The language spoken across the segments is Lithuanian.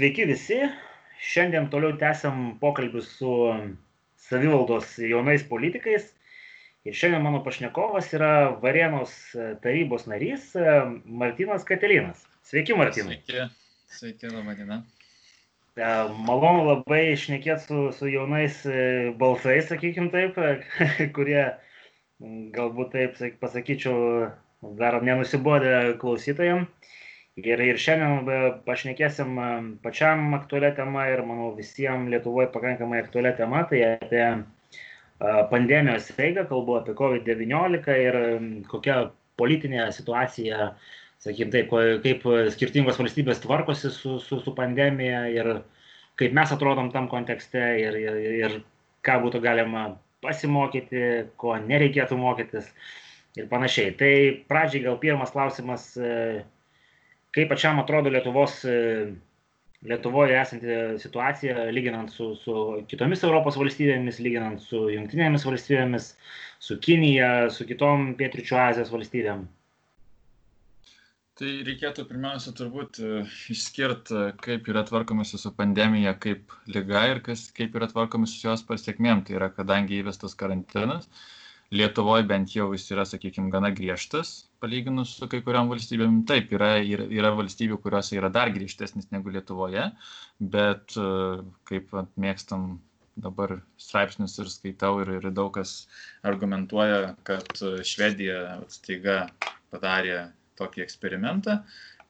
Sveiki visi. Šiandien toliau tęsiam pokalbius su savivaldos jaunais politikais. Ir šiandien mano pašnekovas yra Varėnos tarybos narys Martinas Katelinas. Sveiki, Martinai. Sveiki, sveiki, laba diena. E, malonu labai išnekėti su, su jaunais e, balsais, sakykim taip, kurie galbūt taip pasakyčiau, dar nenusibodė klausytojams. Ir, ir šiandien pašnekėsim pačiam aktualią temą ir manau visiems Lietuvoje pakankamai aktualią temą, tai apie pandemijos eigą, kalbu apie COVID-19 ir kokia politinė situacija, sakykim taip, kaip skirtingos valstybės tvarkosi su, su, su pandemija ir kaip mes atrodom tam kontekste ir, ir, ir ką būtų galima pasimokyti, ko nereikėtų mokytis ir panašiai. Tai pradžiai gal pirmas klausimas kaip pačiam atrodo Lietuvos, e, Lietuvoje esanti situacija, lyginant su, su kitomis Europos valstybėmis, lyginant su Junktinėmis valstybėmis, su Kinija, su kitom Pietričio Azijos valstybėm? Tai reikėtų pirmiausia turbūt e, išskirti, e, kaip yra tvarkomasi su pandemija kaip lyga ir kas, kaip yra tvarkomasi su jos pasiekmėm. Tai yra, kadangi įvestas karantinas, Lietuvoje bent jau jis yra, sakykime, gana griežtas, palyginus su kai kuriam valstybėm. Taip, yra, yra, yra valstybių, kuriuose yra dar griežtesnis negu Lietuvoje, bet e, kaip mėgstam dabar straipsnius ir skaitau ir, ir daug kas argumentuoja, kad Švedija staiga padarė tokį eksperimentą,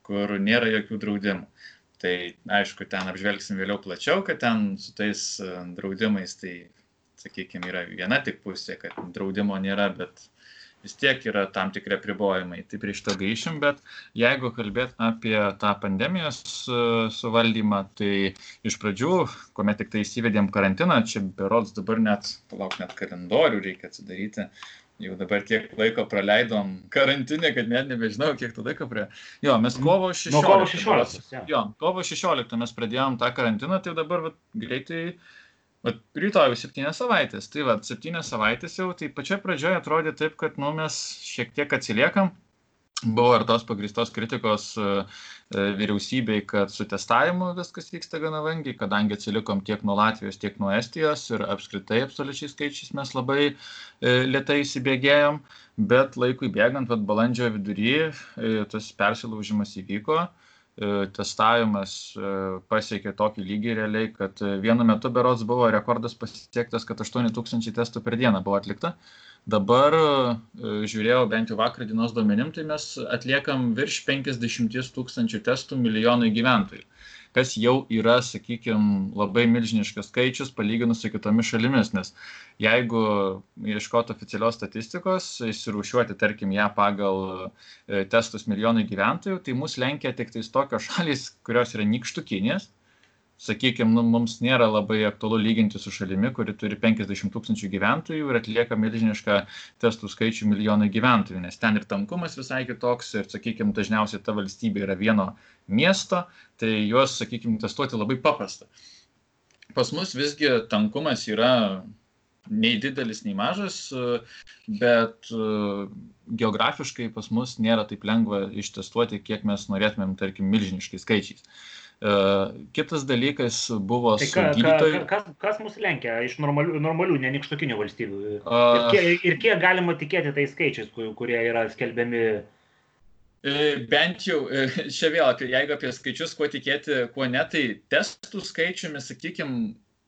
kur nėra jokių draudimų. Tai aišku, ten apžvelgsim vėliau plačiau, kad ten su tais e, draudimais tai sakykime, yra viena tik pusė, kad draudimo nėra, bet vis tiek yra tam tikri apribojimai. Tai prie šito grįšim, bet jeigu kalbėt apie tą pandemijos suvaldymą, tai iš pradžių, kuomet tik tai įsivedėm karantiną, čia berods dabar net, palauk, net kalendorių reikia atsidaryti. Jau dabar tiek laiko praleidom karantinę, kad net nebežinau, kiek to laiko prie... Jo, mes kovo 16. Nuo kovo 16. Ja. Jo, kovo 16 mes pradėjom tą karantiną, tai dabar vat, greitai Vat rytoj septynės savaitės. Tai va, septynės savaitės jau, tai pačioje pradžioje atrodė taip, kad nu, mes šiek tiek atsiliekam. Buvo ir tos pagristos kritikos uh, vyriausybei, kad su testavimu viskas vyksta gana vangiai, kadangi atsilikom tiek nuo Latvijos, tiek nuo Estijos ir apskritai absoliučiai skaičiais mes labai uh, lietai įsibėgėjom, bet laikui bėgant, vad balandžio vidury tas persilaužimas įvyko. E, testavimas e, pasiekė tokį lygį realiai, kad e, vienu metu berods buvo rekordas pasiektas, kad 8000 testų per dieną buvo atlikta. Dabar žiūrėjau bent jau vakar dienos duomenim, tai mes atliekam virš 50 tūkstančių testų milijonui gyventojų kas jau yra, sakykime, labai milžiniškas skaičius palyginus su kitomis šalimis, nes jeigu ieškoti oficialios statistikos, įsirūšiuoti, tarkim, ją pagal e, testus milijonai gyventojų, tai mus lenkia tik tais tokios šalys, kurios yra nykštukinės, sakykim nu mums nėra labai aktualu lyginti su šalimi kuri turi penkiasdešimt tūkstančių gyventojų ir atlieka milžinišką testų skaičių milijonui gyventojų nes ten ir tankumas visai kitoks ir sakykim dažniausiai ta valstybė yra vieno miesto tai juos sakykim testuoti labai paprasta pas mus visgi tankumas yra nei didelis, nei mažas, bet geografiškai pas mus nėra taip lengva ištestuoti, kiek mes norėtumėm, tarkim, milžiniškais skaičiais. Kitas dalykas buvo tai ka, gydytojai. Ka, kas, kas mus lenkia iš normalių, normalių nenikštokinių valstybių? Ir kiek, ir kiek galima tikėti tais skaičiais, kurie yra skelbiami? E, bent jau, e, čia vėl, jeigu apie skaičius, kuo tikėti, kuo ne, tai testų skaičiumi, sakykime,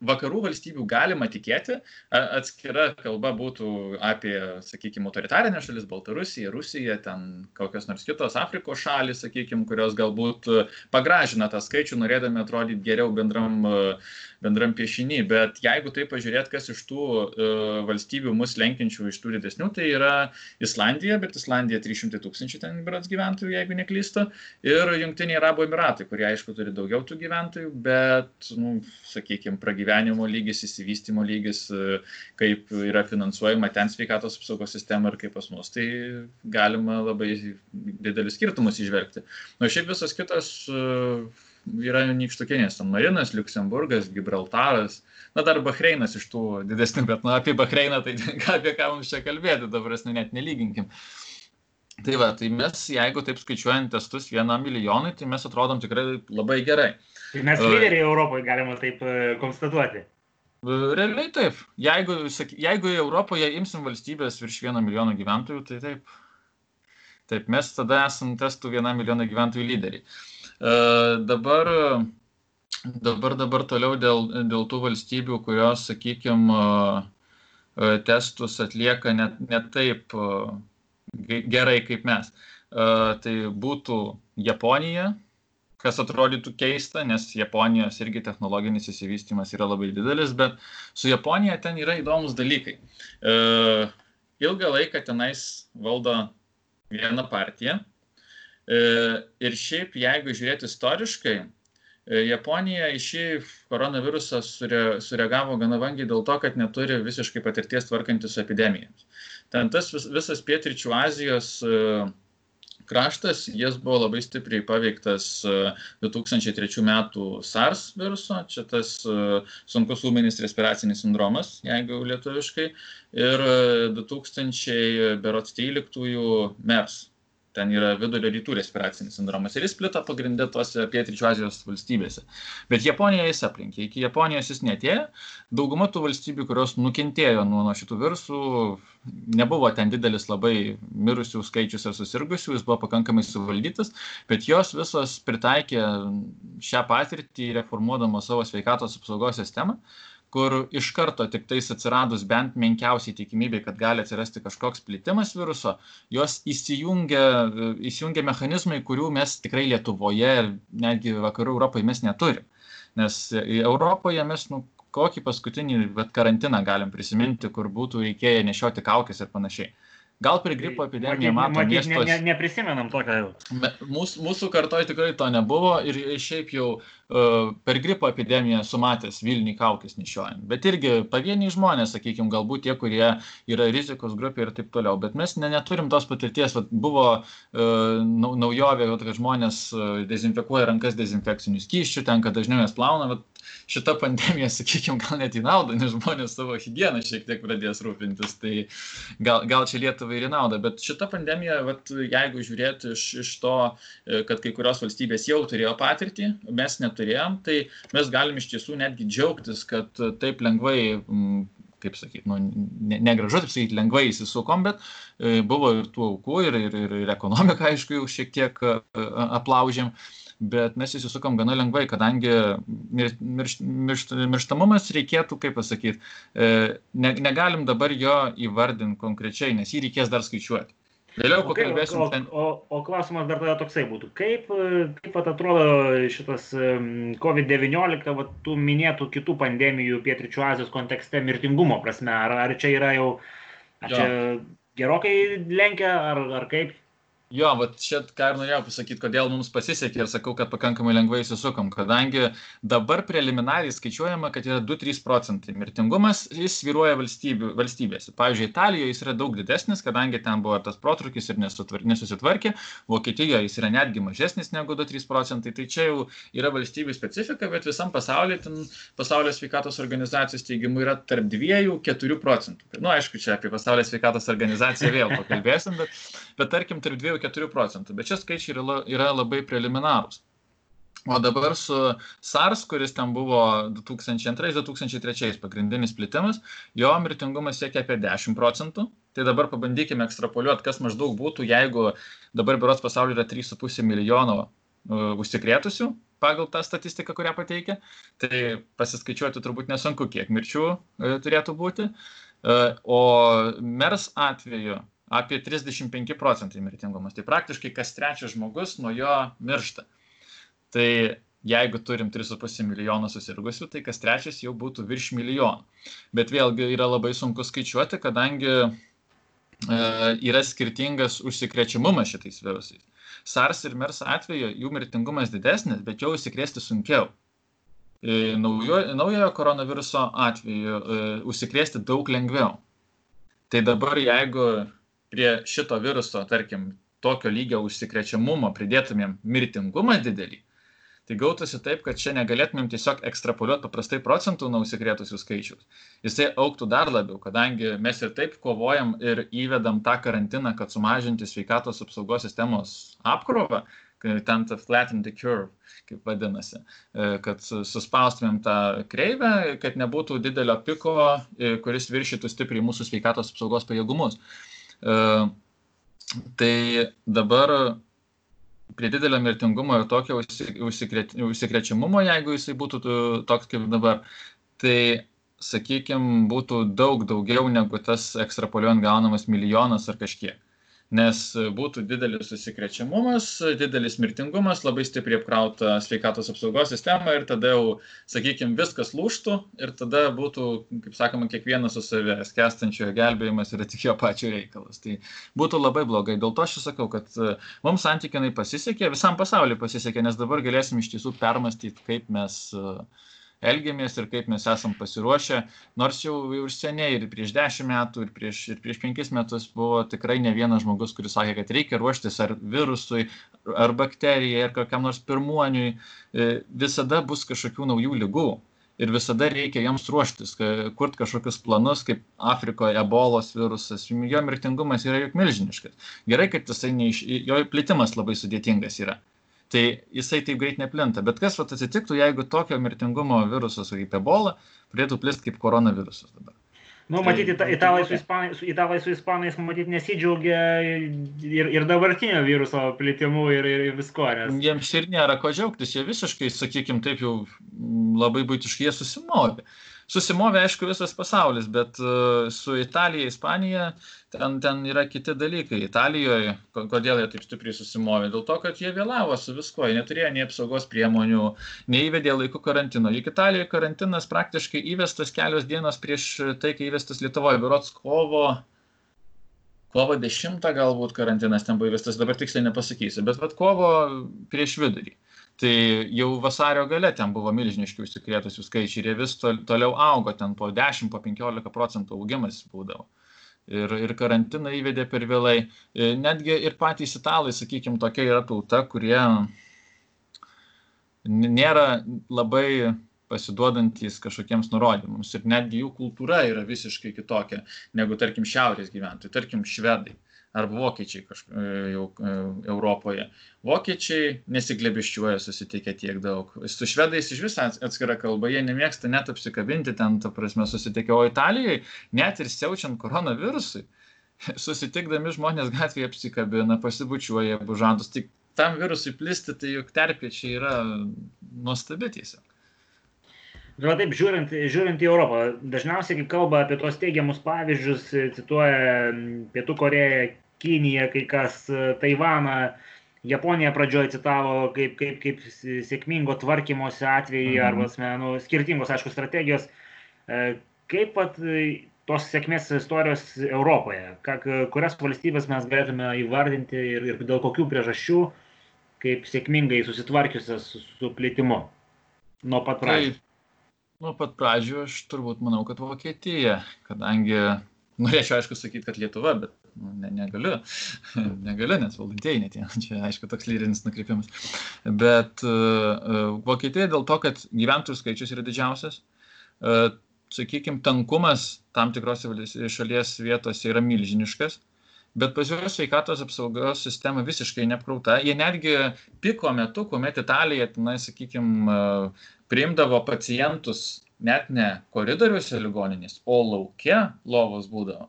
vakarų valstybių galima tikėti, atskira kalba būtų apie, sakykime, autoritarinę šalis, Baltarusiją, Rusiją, ten kokios nors kitos Afrikos šalis, sakykime, kurios galbūt pagražina tą skaičių, norėdami atrodyti geriau bendram bendram piešiny. Bet jeigu taip pažiūrėt kas iš tų e, valstybių mus lenkiančių iš tų didesnių tai yra islandija bet islandija trys šimtai tūkstančių ten berods gyventojų jeigu neklystu ir jungtiniai arabų emyratai kurie aišku turi daugiau tų gyventojų bet nu sakykim pragyvenimo lygis išsivystymo lygis kaip yra finansuojama ten sveikatos apsaugos sistema ir kaip pas mus tai galima labai didelius skirtumus įžvelgti o šiaip visos kitos e, yra nykštukinės, San Marinas, Luksemburgas, Gibraltaras, na dar Bahreinas iš tų didesnių, bet na, apie Bahreiną tai apie ką mums čia kalbėti, dabar nu, net nelyginkim. Tai va, tai mes, jeigu taip skaičiuojant testus vienam milijonui, tai mes atrodom tikrai labai gerai. Tai mes lyderiai Europoje galima taip konstatuoti. Realiai taip. Jeigu, jeigu Europoje imsim valstybės virš vieno milijono gyventojų, tai taip. Taip, mes tada esam testų vieną milijoną gyventojų lyderiai. Uh, dabar, dabar, dabar toliau dėl, dėl tų valstybių, kurios, sakykime, testus atlieka net ne taip gerai kaip mes. Tai būtų Japonija, kas atrodytų keista, nes Japonijos irgi technologinis įsivystymas yra labai didelis, bet su Japonija ten yra įdomus dalykai. E, ilgą laiką tenais valdo viena partija. E, ir šiaip, jeigu žiūrėti istoriškai, e, Japonija į šį koronavirusą sure, sureagavo gana vangiai dėl to, kad neturi visiškai patirties tvarkantis su epidemijomis. Ten tas vis, visas pietričių Azijos uh, kraštas, jis buvo labai stipriai paveiktas 2003 e, metų SARS viruso, čia tas e, sunkus ūminis respiracinis sindromas, jeigu lietuviškai, ir 2000 e, berots 13 MERS ten yra vidurio rytų respiracinis sindromas ir jis plito pagrindė tose pietryčių Azijos valstybėse. Bet Japonija jis aplinkė, iki Japonijos jis netėjo, dauguma tų valstybių, kurios nukentėjo nuo, nuo šitų virusų, nebuvo ten didelis labai mirusių skaičius ar susirgusių, jis buvo pakankamai suvaldytas, bet jos visos pritaikė šią patirtį reformuodamos savo sveikatos apsaugos sistemą kur iš karto tik tais atsiradus bent menkiausiai tikimybė, kad gali atsirasti kažkoks plitimas viruso, jos įsijungia, įsijungia mechanizmai, kurių mes tikrai Lietuvoje ir netgi vakarų Europoje mes neturim. Nes Europoje mes, nu, kokį paskutinį bet, karantiną galim prisiminti, kur būtų reikėję nešioti kaukės ir panašiai. Gal per gripo epidemiją matome. Matyt, ne, ne, neprisimenam tokio jau. Mūsų, mūsų kartoje tikrai to nebuvo ir šiaip jau uh, per gripo epidemiją sumatęs Vilniui kaukės nešiojant. Bet irgi pavieniai žmonės, sakykime, galbūt tie, kurie yra rizikos grupė ir taip toliau. Bet mes ne, neturim tos patirties. Vat buvo uh, naujovė, kad žmonės dezinfekuoja rankas dezinfekcinių skyščių, ten, kad dažniau jas plauna. Vat šita pandemija, sakykime, gal net į naudą, nes žmonės savo higieną šiek tiek pradės rūpintis, tai gal, gal čia Lietuvai ir į naudą, bet šita pandemija, vat, jeigu žiūrėti iš, iš to, e, kad kai kurios valstybės jau turėjo patirtį, mes neturėjom, tai mes galim iš tiesų netgi džiaugtis, kad taip lengvai kaip sakyti, nu, negražu, ne taip sakyti, lengvai įsisukom, bet e, buvo ir tų aukų, ir, ir, ir ekonomika, aišku, jau šiek tiek e, aplaužėm. E, bet mes įsisukom gana lengvai, kadangi mir, mirš, mirš, mirštamumas reikėtų, kaip pasakyti, e, ne, negalim dabar jo įvardinti konkrečiai, nes jį reikės dar skaičiuoti. Vėliau pakalbėsim. O, o, o, o klausimas dar tada toksai būtų. Kaip, kaip atrodo šitas COVID-19, tų minėtų kitų pandemijų Pietričių Azijos kontekste mirtingumo prasme? Ar, ar čia yra jau, ar čia gerokai lenkia, ar, ar kaip? Jo, va čia ką ir norėjau pasakyti, kodėl mums pasisekė ir sakau, kad pakankamai lengvai įsisukom, kadangi dabar preliminariai skaičiuojama, kad yra 2-3 procentai mirtingumas, jis sviruoja valstybėse. Pavyzdžiui, Italijoje jis yra daug didesnis, kadangi ten buvo tas protrukis ir nesusitvarkė, Vokietijoje jis yra netgi mažesnis negu 2-3 procentai, tai čia jau yra valstybių specifika, bet visam pasaulyje, ten pasaulio sveikatos organizacijos teigimu yra tarp 2-4 procentų. Na, nu, aišku, čia apie pasaulio sveikatos organizaciją vėl pakalbėsim, bet, bet tarkim tarp 2 4 procentų, bet šie skaičiai yra, yra labai preliminarūs. O dabar su SARS, kuris ten buvo 2002-2003 pagrindinis plitimas, jo mirtingumas siekia apie 10 procentų. Tai dabar pabandykime ekstrapoliuoti, kas maždaug būtų, jeigu dabar biuros pasaulyje yra 3,5 milijono uh, užsikrėtusių pagal tą statistiką, kurią pateikia. Tai pasiskaičiuoti turbūt nesunku, kiek mirčių uh, turėtų būti. Uh, o MERS atveju apie 35 procentai mirtingumas. Tai praktiškai kas trečias žmogus nuo jo miršta. Tai jeigu turim 3,5 milijono susirgusių, tai kas trečias jau būtų virš milijono. Bet vėlgi yra labai sunku skaičiuoti, kadangi e, yra skirtingas užsikrečiamumas šitais virusais. SARS ir MERS atveju jų mirtingumas didesnis, bet jau užsikrėsti sunkiau. E, naujo, naujojo koronaviruso atveju e, užsikrėsti daug lengviau. Tai dabar jeigu prie šito viruso, tarkim, tokio lygio užsikrečiamumo pridėtumėm mirtingumą didelį, tai gautųsi taip, kad čia negalėtumėm tiesiog ekstrapoliuoti paprastai procentų nuo užsikrėtusių skaičius. Jisai auktų dar labiau, kadangi mes ir taip kovojam ir įvedam tą karantiną, kad sumažinti sveikatos apsaugos sistemos apkrovą, ten ta flatten the curve, kaip vadinasi, e, kad suspaustumėm tą kreivę, kad nebūtų didelio piko, e, kuris viršytų stipriai mūsų sveikatos apsaugos pajėgumus. E, tai dabar prie didelio mirtingumo ir tokio užsikrečiamumo, jeigu jisai būtų toks kaip dabar, tai sakykime, būtų daug daugiau negu tas ekstrapoliuojant gaunamas milijonas ar kažkiek nes būtų didelis užsikrečiamumas, didelis mirtingumas, labai stipriai apkrauta sveikatos apsaugos sistema ir tada jau, sakykime, viskas lūštų ir tada būtų, kaip sakoma, kiekvienas su savimi, skestančiojo gelbėjimas yra tik jo pačio reikalas. Tai būtų labai blogai. Dėl to aš sakau, kad e, mums santykinai pasisekė, visam pasauliu pasisekė, nes dabar galėsim iš tiesų permastyti, kaip mes uh, elgiamės ir kaip mes esam pasiruošę, nors jau ir seniai, ir prieš dešimt metų, ir prieš, ir prieš penkis metus buvo tikrai ne vienas žmogus, kuris sakė, kad reikia ruoštis ar virusui, ar bakterijai, ar kokiam nors pirmuoniui, e, visada bus kažkokių naujų lygų. Ir visada reikia jiems ruoštis, kurti kažkokius planus, kaip Afrikoje ebolos virusas, jo mirtingumas yra juk milžiniškas. Gerai, kad jisai neiš, jo plitimas labai sudėtingas yra tai jisai taip greit neplinta. Bet kas vat, atsitiktų, jeigu tokio mirtingumo virusas kaip ebola pradėtų plisti kaip koronavirusas dabar? Nu, matyti, tai, italai su ispanais, italai su ispanais matyti nesidžiaugia ir, ir dabartinio viruso plitimu ir, ir visko. Nes... Jiems ir nėra ko džiaugtis, jie visiškai, sakykime, taip jau labai būtiškai jie susimovė. Susimovė, aišku, visas pasaulis, bet uh, su Italija, Ispanija ten, ten yra kiti dalykai. Italijoje, kodėl jie taip stipriai susimovė? Dėl to, kad jie vėlavo su viskuo, jie neturėjo nei apsaugos priemonių, neįvedė laikų karantino. Juk Italijoje karantinas praktiškai įvestas kelios dienos prieš tai, kai įvestas Lietuvoje, biurots kovo. Kovo 10 galbūt karantinas ten buvo įvestas, dabar tiksliai nepasakysiu, bet vad kovo prieš vidurį tai jau vasario gale ten buvo milžiniški užsikrėtusių skaičiai ir jie vis toliau augo, ten po 10, po 15 procentų augimas būdavo. Ir, ir karantiną įvedė per vėlai. E, netgi ir patys italai, sakykime, tokia yra tauta, kurie nėra labai pasiduodantys kažkokiems nurodymams. Ir netgi jų kultūra yra visiškai kitokia negu, tarkim, šiaurės gyventojai, tarkim, švedai arba vokiečiai kažk... E, jau e, Europoje. Vokiečiai nesiglebiščiuoja susitikę tiek daug. Su švedais iš viso atskira kalba, jie nemėgsta net apsikabinti ten, ta prasme, susitikę. O Italijoje, net ir siaučiant koronavirusui, susitikdami žmonės gatvėje apsikabina, pasibučiuoja bužantus. Tik tam virusui plisti, tai juk terpė čia yra nuostabi tiesiog. Na taip, žiūrint, žiūrint į Europą, dažniausiai, kai kalba apie tos teigiamus pavyzdžius, cituoja Pietų Koreją, Kiniją, kai kas Taivaną, Japonija pradžioje citavo kaip, kaip, kaip sėkmingo tvarkymosi atvejai mhm. arba asmenų, skirtingos, aišku, strategijos. E, kaip pat tos sėkmės istorijos Europoje, kurias valstybės mes galėtume įvardinti ir, ir dėl kokių priežasčių, kaip sėkmingai susitvarkiusios su, su plėtimu nuo pat pradžių. Nuo pat pradžių aš turbūt manau, kad Vokietija, kadangi norėčiau aišku sakyti, kad Lietuva, bet nu, ne, negaliu, negaliu, nes valdantieji net, čia aišku toks lyrinis nukreipimas. Bet uh, Vokietija dėl to, kad gyventojų skaičius yra didžiausias, uh, sakykime, tankumas tam tikrose šalies vietose yra milžiniškas, bet pas juos sveikatos apsaugos sistema visiškai neapkrauta. Jie netgi piko metu, kuomet Italija, na, sakykime, priimdavo pacientus net ne koridoriuose ligoninės, o laukia lovos būdavo.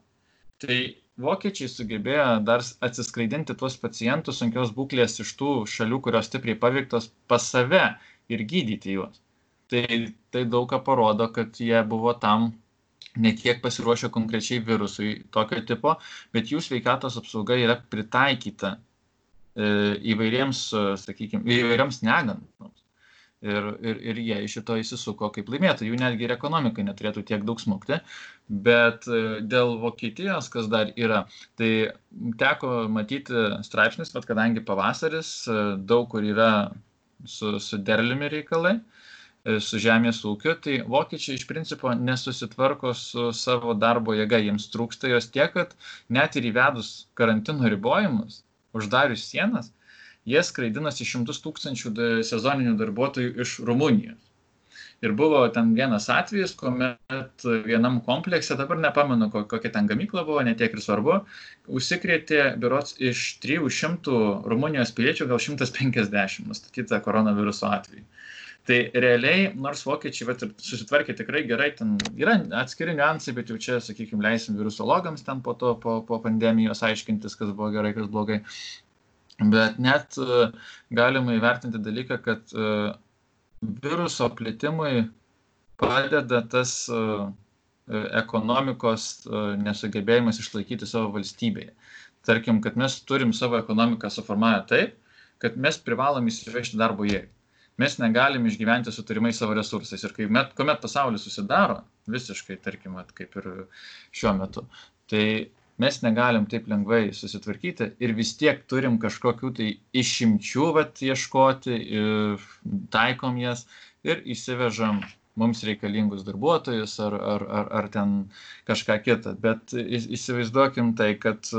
Tai vokiečiai sugebėjo dar atsiskraidinti tuos pacientus sunkios būklės iš tų šalių, kurios stipriai paveiktos pas save ir gydyti juos. Tai, tai daug ką parodo, kad jie buvo tam ne tiek pasiruošę konkrečiai virusui tokio tipo, bet jų sveikatos apsauga yra pritaikyta e, įvairiems, sakykime, įvairiems negandams ir, ir, ir jie iš šito įsisuko kaip laimėtojai. Jų netgi ir ekonomikai neturėtų tiek daug smukti. Bet e, dėl Vokietijos, kas dar yra, tai teko matyti straipsnis, kad kadangi pavasaris e, daug kur yra su, su derliumi reikalai, e, su žemės ūkiu, tai vokiečiai iš principo nesusitvarko su savo darbo jėga, jiems trūksta jos tiek, kad net ir įvedus karantino ribojimus, uždarius sienas, jie skraidinasi šimtus tūkstančių sezoninių darbuotojų iš Rumunijos. Ir buvo ten vienas atvejis, kuomet vienam komplekse, dabar nepamenu, kokia ten gamykla buvo, netiek ir svarbu, užsikrėtė biurots iš 300 Rumunijos piliečių, gal 150 nustatyta koronaviruso atveju. Tai realiai, nors vokiečiai vat, susitvarkė tikrai gerai, ten yra atskiri niuansai, bet jau čia, sakykime, leisim virusologams ten po to, po, po pandemijos aiškintis, kas buvo gerai, kas blogai. Bet net uh, galima įvertinti dalyką, kad uh, viruso plitimui padeda tas uh, ekonomikos nesugebėjimas išlaikyti savo valstybėje. Tarkim, kad mes turim savo ekonomiką suformavę taip, kad mes privalom įsivežti darbo jėgą. Mes negalim išgyventi su turimais savo resursais. Ir kai met, kuomet pasaulis susidaro, visiškai, tarkim, kaip ir šiuo metu, tai mes negalim taip lengvai susitvarkyti ir vis tiek turim kažkokių tai išimčių vat, ieškoti, taikom jas ir įsivežam mums reikalingus darbuotojus ar, ar, ar, ar ten kažką kitą. Bet įsivaizduokim tai, kad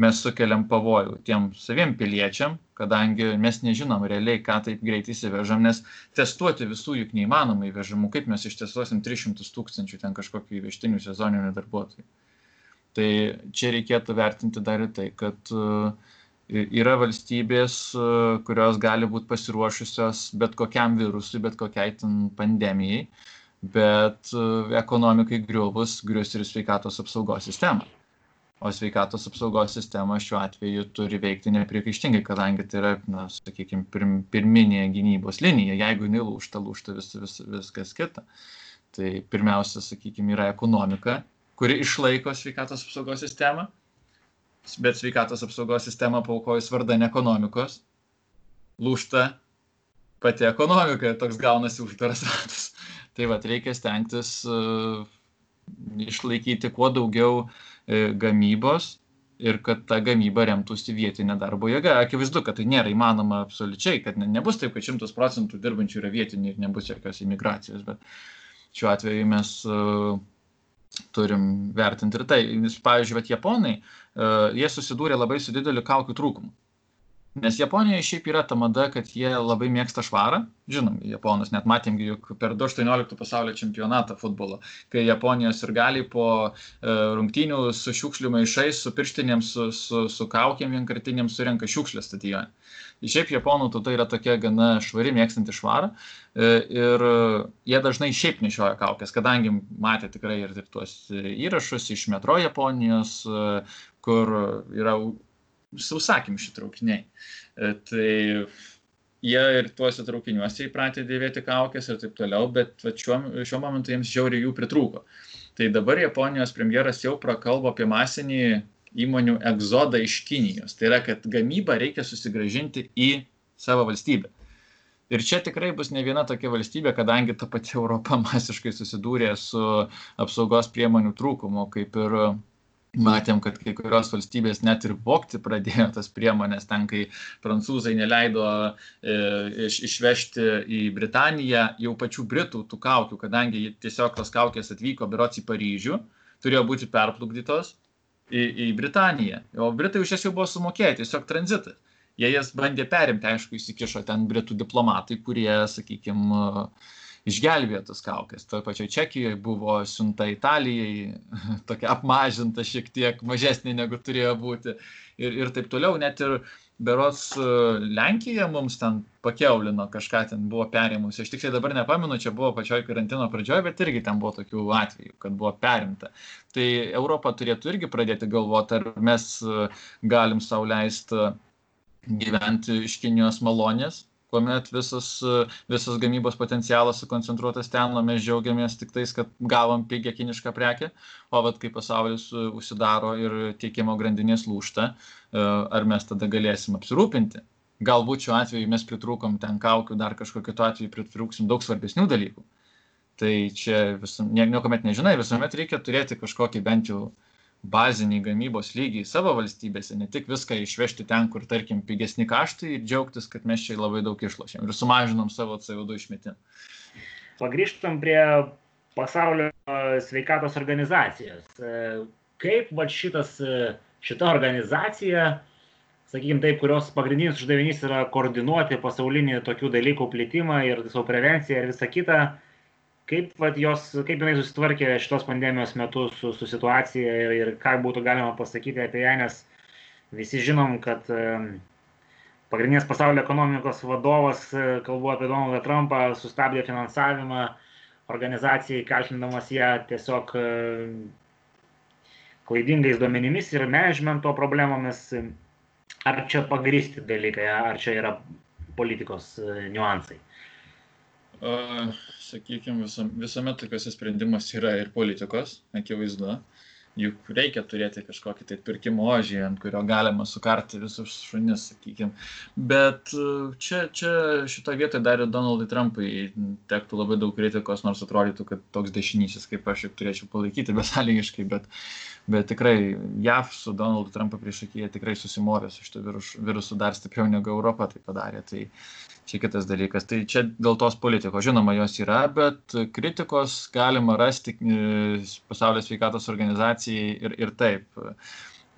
mes sukeliam pavojų tiem saviem piliečiam, kadangi mes nežinom realiai, ką taip greitai įsivežam, nes testuoti visų juk neįmanoma įvežamų, kaip mes ištestuosim 300 tūkstančių ten kažkokių įvežtinių sezoninių darbuotojų. Tai čia reikėtų vertinti dar ir tai, kad e, yra valstybės, e, kurios gali būti pasiruošusios bet kokiam virusui, bet kokiai pandemijai, bet e, ekonomikai griuvus grius ir sveikatos apsaugos sistema. O sveikatos apsaugos sistema šiuo atveju turi veikti nepriekaištingai, kadangi tai yra, na, sakykime, pirm, pirminė gynybos linija. Jeigu jinai lūšta, lūšta vis, vis, viskas kita. Tai pirmiausia, sakykime, yra ekonomika, kuri išlaiko sveikatos apsaugos sistemą, bet sveikatos apsaugos sistema paukojus vardan ekonomikos, lūšta pati ekonomika, toks gaunasi uždaras ratas. Tai vad reikia stengtis uh, išlaikyti kuo daugiau uh, gamybos ir kad ta gamyba remtųsi vietinė darbo jėga. Akivaizdu, kad tai nėra įmanoma absoliučiai, kad ne, nebus taip, kad šimtas procentų dirbančių yra vietiniai ir nebus jokios imigracijos, bet šiuo atveju mes uh, turim vertinti ir tai. Pavyzdžiui, vat, japonai, uh, jie susidūrė labai su dideliu kaukių trūkumu. Nes Japonijoje šiaip yra ta mada, kad jie labai mėgsta švarą. Žinom, Japonus net matėm juk per 2018 pasaulio čempionatą futbolo, kai Japonijos ir gali po uh, rungtynių su šiukšlių maišais, su pirštinėm, su, su, su kaukiam vienkartinėm surenka šiukšlę stadione. Šiaip Japonų tauta yra tokia gana švari, mėgstanti švarą e, ir jie dažnai šiaip nešioja kaukės, kadangi matė tikrai ir tuos įrašus iš metro Japonijos, e, kur yra sausakimši traukiniai. E, tai jie ir tuose traukiniuose įpratę dėvėti kaukės ir taip toliau, bet šiuo, šiuo momentu jiems žiauriai jų pritrūko. Tai dabar Japonijos premjeras jau prakalbo apie masinį įmonių egzodą iš Kinijos. Tai yra, kad gamybą reikia susigražinti į savo valstybę. Ir čia tikrai bus ne viena tokia valstybė, kadangi ta pati Europa masiškai susidūrė su apsaugos priemonių trūkumu, kaip ir matėm, kad kai kurios valstybės net ir vokti pradėjo tas priemonės, ten kai prancūzai neleido e, iš, išvežti į Britaniją jau pačių Britų tų kaukių, kadangi tiesiog tos kaukės atvyko berots į Paryžių, turėjo būti perplukdytos į, į Britaniją. O Britai už jas jau buvo sumokėję, tiesiog tranzitas. Jie jas bandė perimti, aišku, įsikišo ten Britų diplomatai, kurie, sakykime, išgelbėjo tas kaukės. Toje pačioje Čekijoje buvo siunta Italijai, tokia apmažinta šiek tiek, mažesnė negu turėjo būti. Ir, ir taip toliau, net ir berots e, Lenkija mums ten pakeulino kažką ten buvo perėmusi. Aš tiksliai dabar nepamenu, čia buvo pačioj karantino pradžioje, bet irgi ten buvo tokių atvejų, kad buvo perimta. Tai Europa turėtų irgi pradėti galvoti, ar mes e, galim sauliaisti gyventi iš Kinijos malonės, kuomet visas, visas gamybos potencialas sukoncentruotas ten, o mes džiaugiamės tik tais, kad gavom pigią kinišką prekę, o vat kai pasaulis užsidaro ir tiekimo grandinės lūšta, e, ar mes tada galėsim apsirūpinti. Galbūt šiuo atveju mes pritrūkom ten kaukių, dar kažkokiu atveju pritrūksim daug svarbesnių dalykų. Tai čia visam, niekuomet nežinai, visuomet reikia turėti kažkokį bent jau baziniai gamybos lygiai savo valstybėse, ne tik viską išvežti ten, kur, tarkim, pigesni kaštai ir džiaugtis, kad mes čia labai daug išlošėm ir sumažinom savo CO2 išmetimą. Pagrįžtam prie pasaulio sveikatos organizacijos. Kaip va šitas, šita organizacija, sakykime taip, kurios pagrindinis uždavinys yra koordinuoti pasaulinį tokių dalykų plitimą ir savo prevenciją ir visą kitą, kaip, vat, jos, kaip jinai susitvarkė šitos pandemijos metu su, su situacija ir, ir ką būtų galima pasakyti apie ją, nes visi žinom, kad pagrindinės pasaulio ekonomikos vadovas, kalbu apie Donaldą Trumpą, sustabdė finansavimą organizacijai, kaltindamas ją tiesiog klaidingais duomenimis ir managemento problemomis. Ar čia pagristi dalykai, ar čia yra politikos e, niuansai? Uh, Sakykime, visuomet tokiuose sprendimuose yra ir politikos, akivaizdu. Uh, juk reikia turėti kažkokį tai pirkimo ožį, ant kurio galima sukarti visus šunis, sakykime. Bet e, čia, čia šitoje vietoje dar ir Donaldui Trumpui tektų labai daug kritikos, nors atrodytų, kad toks dešinysis kaip aš turėčiau palaikyti besąlygiškai, bet, bet tikrai JAV su Donaldu Trumpu priešakyje tikrai susimorė su šito virusu dar stipriau negu Europa tai padarė. Tai, čia kitas dalykas. Tai čia dėl tos politikos, žinoma, jos yra, bet kritikos galima rasti e, pasaulio sveikatos organizacijai ir, ir taip.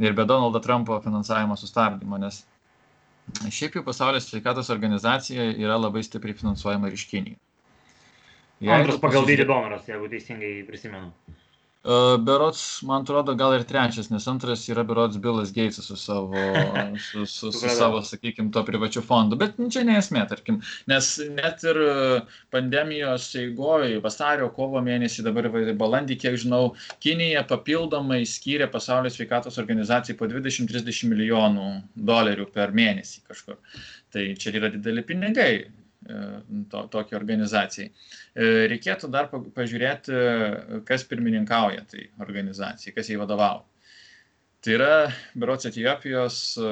Ir be Donaldo Trumpo finansavimo sustabdymo, nes šiaip jau pasaulio sveikatos organizacija yra labai stipriai finansuojama ir iš Kinijos. Antras pagal dydį donoras, jeigu teisingai prisimenu. Berots, man atrodo, gal ir trečias, nes antras yra Berots Bilas Geitsas su savo, su, su, su savo sakykime, to privačiu fondu. Bet čia neesmė, tarkim, nes net ir pandemijos eigoje, vasario, kovo mėnesį, dabar balandį, kiek žinau, Kinija papildomai skyrė pasaulio sveikatos organizacijai po 20-30 milijonų dolerių per mėnesį kažkur. Tai čia yra dideli pinigai to, tokiai organizacijai. E, reikėtų dar pažiūrėti, kas pirmininkauja tai organizacijai, kas jai vadovauja. Tai yra, berots Etijopijos e,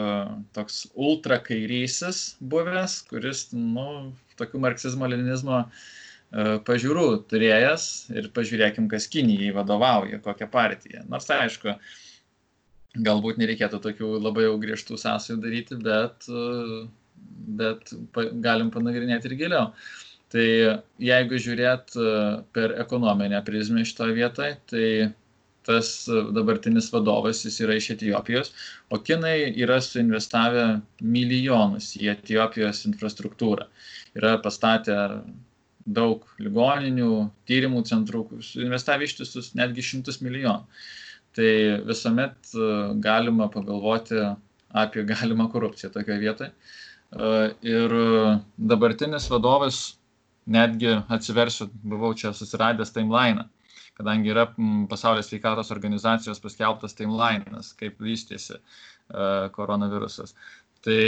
toks ultrakairysis buvęs, kuris, nu, tokių marksizmo-leninizmo e, pažiūrų turėjęs ir pažiūrėkim, kas Kinijai vadovauja, kokią partiją. Nors aišku, galbūt nereikėtų tokių labai jau griežtų sąsajų daryti, bet bet pa, galim panagrinėti ir giliau. Tai jeigu žiūrėt e, per ekonominę prizmę šitoje vietoje, tai tas dabartinis vadovas, jis yra iš Etijopijos, o kinai yra suinvestavę milijonus į Etijopijos infrastruktūrą. Yra pastatę daug ligoninių, tyrimų centrų, investavę ištisus netgi šimtus milijonų. Tai visuomet e, galima pagalvoti apie galimą korupciją tokioje vietoje. Ir dabartinis vadovas, netgi atsiversiu, buvau čia susiradęs timeline, kadangi yra pasaulio sveikatos organizacijos paskelbtas timelinas, kaip vystėsi koronavirusas. Tai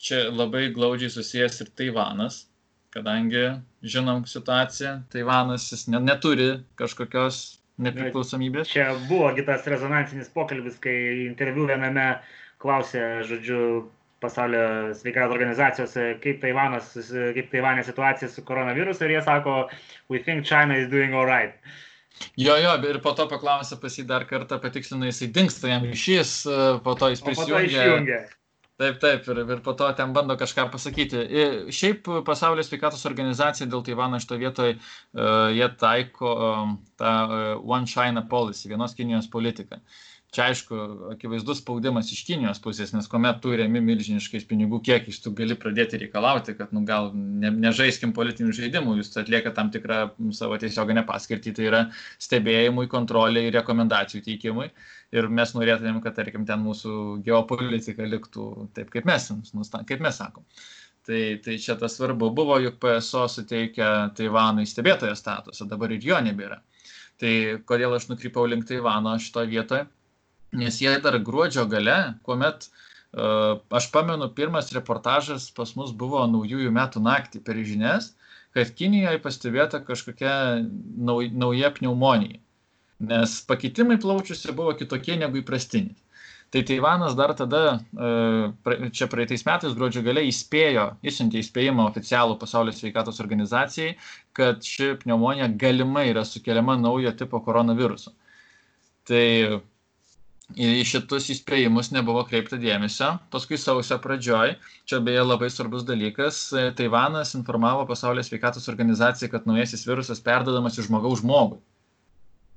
čia labai glaudžiai susijęs ir Taivanas, kadangi žinom situaciją, Taivanas jis ne, neturi kažkokios nepriklausomybės. Čia buvo kitas rezonansinis pokalbis, kai interviu viename klausė, žodžiu, pasaulio sveikatos organizacijos, kaip Taivanas, kaip Taivanė situacija su koronavirusu ir jie sako, we think China is doing alright. Jo, jo, ir po to paklausė pas jį dar kartą, patikslino, jisai dinksta jam išės, po to jis prisijungia. Taip, taip, ir, ir po to ten bando kažką pasakyti. Ir šiaip pasaulio sveikatos organizacija dėl Taivano šito vietoje, uh, jie taiko um, tą uh, One China policy, vienos Kinijos politiką. Uh, Čia aišku, akivaizdus spaudimas iš Kinijos pusės, nes kuomet tu remi milžiniškais pinigų kiekiais, tu gali pradėti reikalauti, kad nu, gal ne, nežaiskim politinių žaidimų, jūs atlieka tam tikrą savo tiesioginę paskirtį, tai yra stebėjimui, kontroliai ir rekomendacijų teikimui. Ir mes norėtumėm, kad, tarkim, ten mūsų geopolitika liktų taip, kaip mes, kaip mes sakom. Tai, tai čia tas svarbu. Buvo juk PSO suteikę Taivanui stebėtojo statusą, dabar ir jo nebėra. Tai kodėl aš nukrypau link Taivano šitoje vietoje? Nes jie dar gruodžio gale, kuomet uh, aš pamenu, pirmas reportažas pas mus buvo naujųjų metų naktį per žinias, kad Kinijoje pastebėta kažkokia nauj, nauja pneumonija, nes pakitimai plaučiuose buvo kitokie negu įprastinis. Tai Taivanas dar tada, čia praeitais metais gruodžio gale įspėjo, įsiuntė įspėjimą oficialų pasaulio sveikatos organizacijai, kad ši pneumonija galimai yra sukeliama naujo tipo koronaviruso. Tai į šitus įspėjimus nebuvo kreipta dėmesio. Paskui sausio pradžioj, čia beje labai svarbus dalykas, Taivanas informavo pasaulio sveikatos organizaciją, kad naujasis virusas perdodamas iš žmogaus žmogui.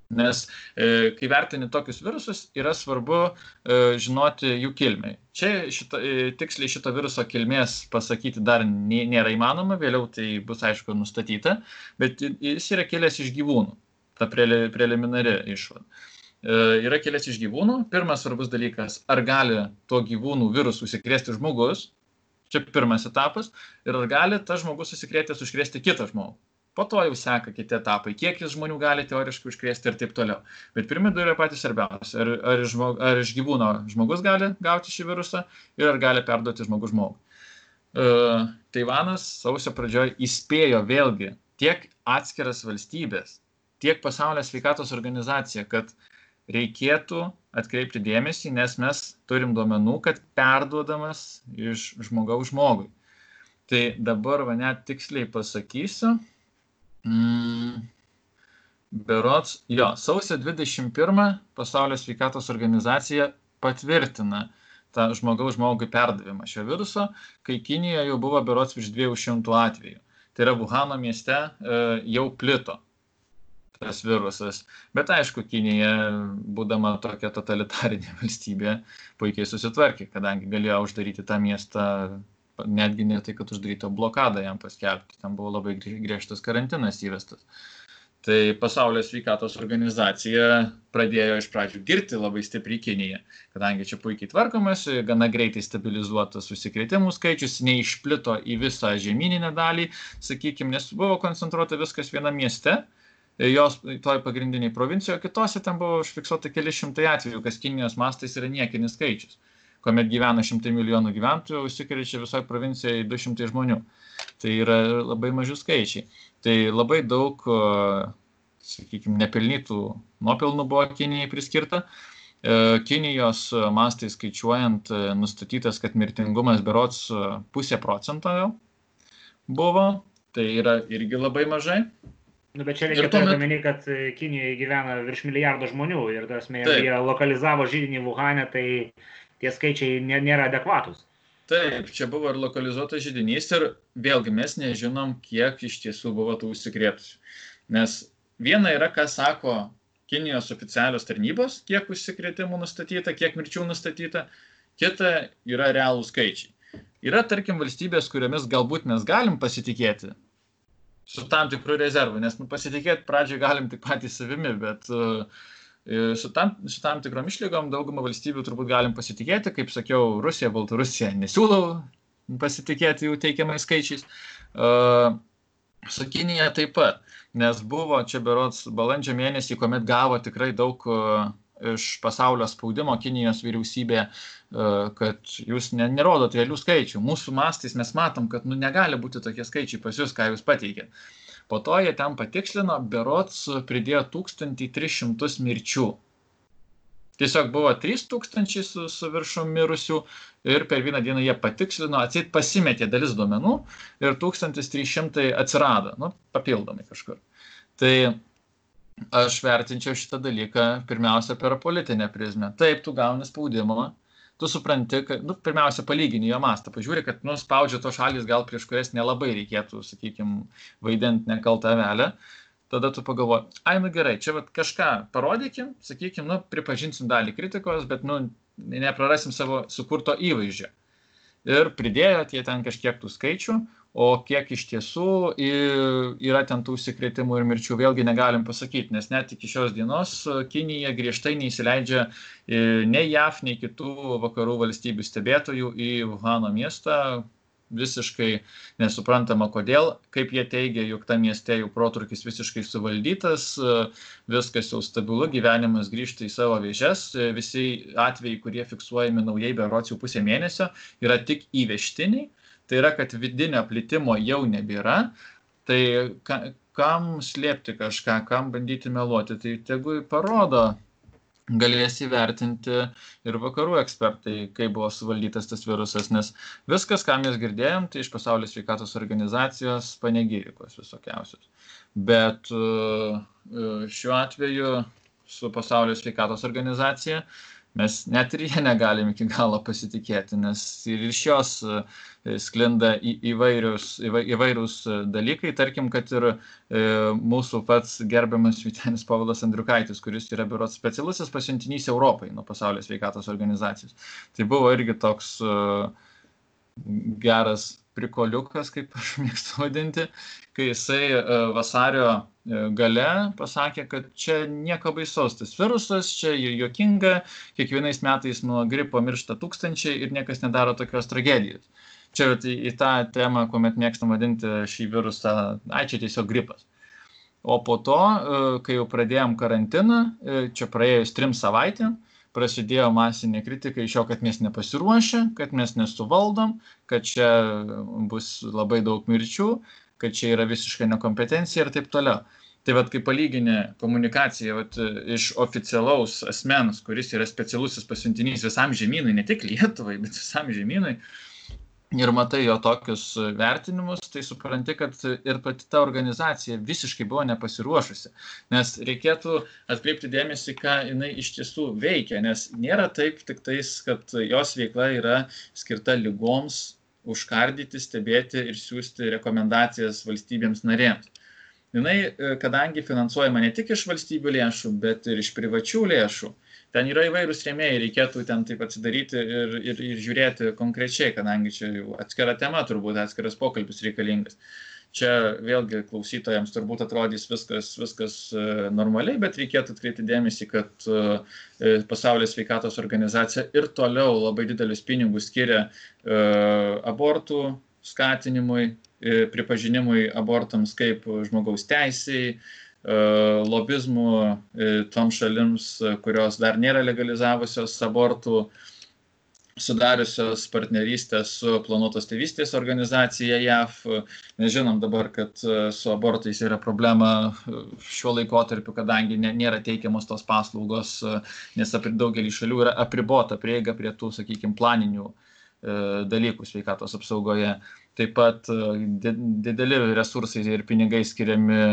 Nes e, kai vertini tokius virusus, yra svarbu e, žinoti jų kilmę. Čia šita, e, tiksliai šito viruso kilmės pasakyti dar nė, nėra įmanoma, vėliau tai bus aišku nustatyta, bet jis yra kilęs iš gyvūnų, ta pre, preliminari išvada. E, yra kilęs iš gyvūnų. Pirmas svarbus dalykas, ar gali to gyvūnų virusų užsikrėsti žmogus, čia pirmas etapas, ir ar gali tas žmogus susikrėtęs užkrėsti kitą žmogų po to jau seka kiti etapai, kiek jis žmonių gali teoriškai užkrėsti ir taip toliau. Bet pirmi du yra patys svarbiausi. Ar, ar, žmog, ar iš gyvūno žmogus gali gauti šį virusą ir ar gali perduoti žmogus žmogų. Uh, Taivanas sausio pradžioje įspėjo vėlgi tiek atskiras valstybės, tiek pasaulio sveikatos organizacija, kad reikėtų atkreipti dėmesį, nes mes turim duomenų, kad perduodamas iš žmogaus žmogui. Tai dabar va net tiksliai pasakysiu, Mm, berots, jo, sausio 21 pasaulio sveikatos organizacija patvirtina tą žmogaus žmogui perdavimą šio viruso, kai Kinijoje jau buvo berots virš 200 atvejų. Tai yra Wuhano mieste e, jau plito tas virusas. Bet aišku, Kinija, būdama tokia totalitarinė valstybė, puikiai susitvarkė, kadangi galėjo uždaryti tą miestą netgi ne tai, kad uždaryto blokadą jam paskelbti, ten buvo labai griežtas karantinas įvestas. Tai pasaulio sveikatos organizacija pradėjo iš pradžių girti labai stipriai Kiniją, kadangi čia puikiai tvarkomasi, gana greitai stabilizuotas užsikrėtimų skaičius, neišplito į visą žemyninę dalį, sakykime, nes buvo koncentruota viskas viename mieste, jos toj pagrindiniai provincijoje, kitose ten buvo užfiksuota keli šimtai atvejų, kas Kinijos mastais yra niekinis skaičius kuomet gyvena šimtai milijonų gyventojų, užsikrečia visoje provincijoje 200 žmonių. Tai yra labai maži skaičiai. Tai labai daug, sakykime, nepelnytų nuopelnų buvo Kinijai priskirta. E, Kinijos mastai skaičiuojant, e, nustatytas, kad mirtingumas berots e, pusė procento jau buvo, tai yra irgi labai mažai. Nu, bet čia reikia turėti omeny, kad Kinijoje gyvena virš milijardo žmonių ir mė, jie lokalizavo žydinį Wuhanę, tai tie skaičiai nėra adekvatus. Taip, čia buvo ir lokalizuotas žydinys ir vėlgi mes nežinom, kiek iš tiesų buvo tų užsikrėtusių. Nes viena yra, ką sako Kinijos oficialios tarnybos, kiek užsikrėtimų nustatyta, kiek mirčių nustatyta, kita yra realų skaičiai. Yra, tarkim, valstybės, kuriomis galbūt mes galim pasitikėti su tam tikru rezervu, nes nu, pasitikėti pradžioje galim tik patys savimi, bet uh, Su tam, su tam tikrom išlygom daugumą valstybių turbūt galim pasitikėti, kaip sakiau, Rusija, Baltarusija nesiūlau pasitikėti jų teikiamais skaičiais. Uh, su Kinija taip pat, nes buvo čia berots balandžio mėnesį, kuomet gavo tikrai daug iš pasaulio spaudimo Kinijos vyriausybė, uh, kad jūs ne, nerodot realių skaičių. Mūsų mastais mes matom, kad nu, negali būti tokie skaičiai pas jūs, ką jūs pateikėte. Po to jie ten patikslino, berots pridėjo 1300 mirčių. Tiesiog buvo 3000 su, su viršum mirusių ir per vieną dieną jie patikslino, atsit pasimetė dalis duomenų ir 1300 atsirado, nu, papildomai kažkur. Tai aš vertinčiau šitą dalyką pirmiausia per politinę prizmę. Taip, tu gauni spaudimą, tu supranti, kad, nu, pirmiausia, palygini jo mastą, pažiūri, kad, nu, spaudžia to šalis, gal prieš kurias nelabai reikėtų, sakykime, vaidinti nekaltą velę, tada tu pagalvoji, ai, nu gerai, čia vat, kažką parodykim, sakykime, nu, pripažinsim dalį kritikos, bet, nu, neprarasim savo sukurto įvaizdžio. Ir pridėjo tie ten kažkiek tų skaičių, o kiek iš tiesų yra ten tų užsikrėtimų ir mirčių, vėlgi negalim pasakyti, nes net iki šios dienos Kinija griežtai neįsileidžia e, nei JAF, nei kitų vakarų valstybių stebėtojų į Wuhano miestą, visiškai nesuprantama kodėl, kaip jie teigia, jog tam mieste jau protrukis visiškai suvaldytas, viskas jau stabilu, gyvenimas grįžta į savo vėžes, visi atvejai, kurie fiksuojami naujai berots jau pusę mėnesio, yra tik įvežtiniai tai yra, kad vidinio plitimo jau nebėra, tai ka, kam slėpti kažką, kam bandyti meluoti, tai tegu parodo, galės įvertinti ir vakarų ekspertai, kaip buvo suvaldytas tas virusas, nes viskas, ką mes girdėjom, tai iš pasaulio sveikatos organizacijos panegyrikos visokiausios. Bet e, šiuo atveju su pasaulio sveikatos organizacija mes net ir jie negalim iki galo pasitikėti, nes ir iš jos e, sklinda į, įvairius, įvairūs dalykai, tarkim, kad ir e, mūsų pats gerbiamas Vitenis Pavlas Andriukaitis, kuris yra biuros specialusis pasiuntinys Europai nuo pasaulio sveikatos organizacijos. Tai buvo irgi toks e, geras prikoliukas, kaip aš mėgstu vadinti, kai jisai e, vasario e, gale pasakė, kad čia nieko baisaus tas virusas, čia juokinga, kiekvienais metais nuo gripo miršta tūkstančiai ir niekas nedaro tokios tragedijos. Čia į, į tą temą, kuomet mėgstam vadinti šį virusą, ai čia tiesiog gripas. O po to, e, kai jau pradėjom karantiną, čia praėjus trim savaitėm, prasidėjo masinė kritika iš jo, kad mes nepasiruošę, kad mes nesuvaldom, kad čia bus labai daug mirčių, kad čia yra visiška nekompetencija ir taip toliau. Tai vad, kai palyginė komunikacija vat, iš oficialaus asmens, kuris yra specialusis pasiuntinys visam žemynui, ne tik Lietuvai, bet visam žemynui, uh, ir matai jo tokius vertinimus, tai supranti, kad ir pati ta organizacija visiškai buvo nepasiruošusi. Nes reikėtų atkreipti dėmesį, ką jinai iš tiesų veikia, nes nėra taip tik tais, kad jos veikla yra skirta lygoms užkardyti, stebėti ir siūsti rekomendacijas valstybėms narėms. Jinai, kadangi finansuojama ne tik iš valstybių lėšų, bet ir iš privačių lėšų, ten yra įvairūs rėmėjai, reikėtų ten taip atsidaryti ir, ir, ir žiūrėti konkrečiai, kadangi čia atskira tema, turbūt atskiras pokalbis reikalingas. Čia vėlgi klausytojams turbūt atrodys viskas, viskas e, normaliai, bet reikėtų atkreipti dėmesį, kad e, pasaulio sveikatos organizacija ir toliau labai didelius pinigus skiria e, abortų skatinimui, pripažinimui abortams kaip žmogaus teisėjai, E, lobizmų e, tom šalims, e, kurios dar nėra legalizavusios abortų, sudariusios partnerystę su planuotos tėvystės organizacija JAV. Nežinom dabar, kad su abortais yra problema šiuo laikotarpiu, kadangi nėra teikiamos tos paslaugos, nes daugelį šalių yra apribota prieiga prie tų, sakykime, planinių dalykų sveikatos apsaugoje. Taip pat e, dideli resursai ir pinigai skiriami e,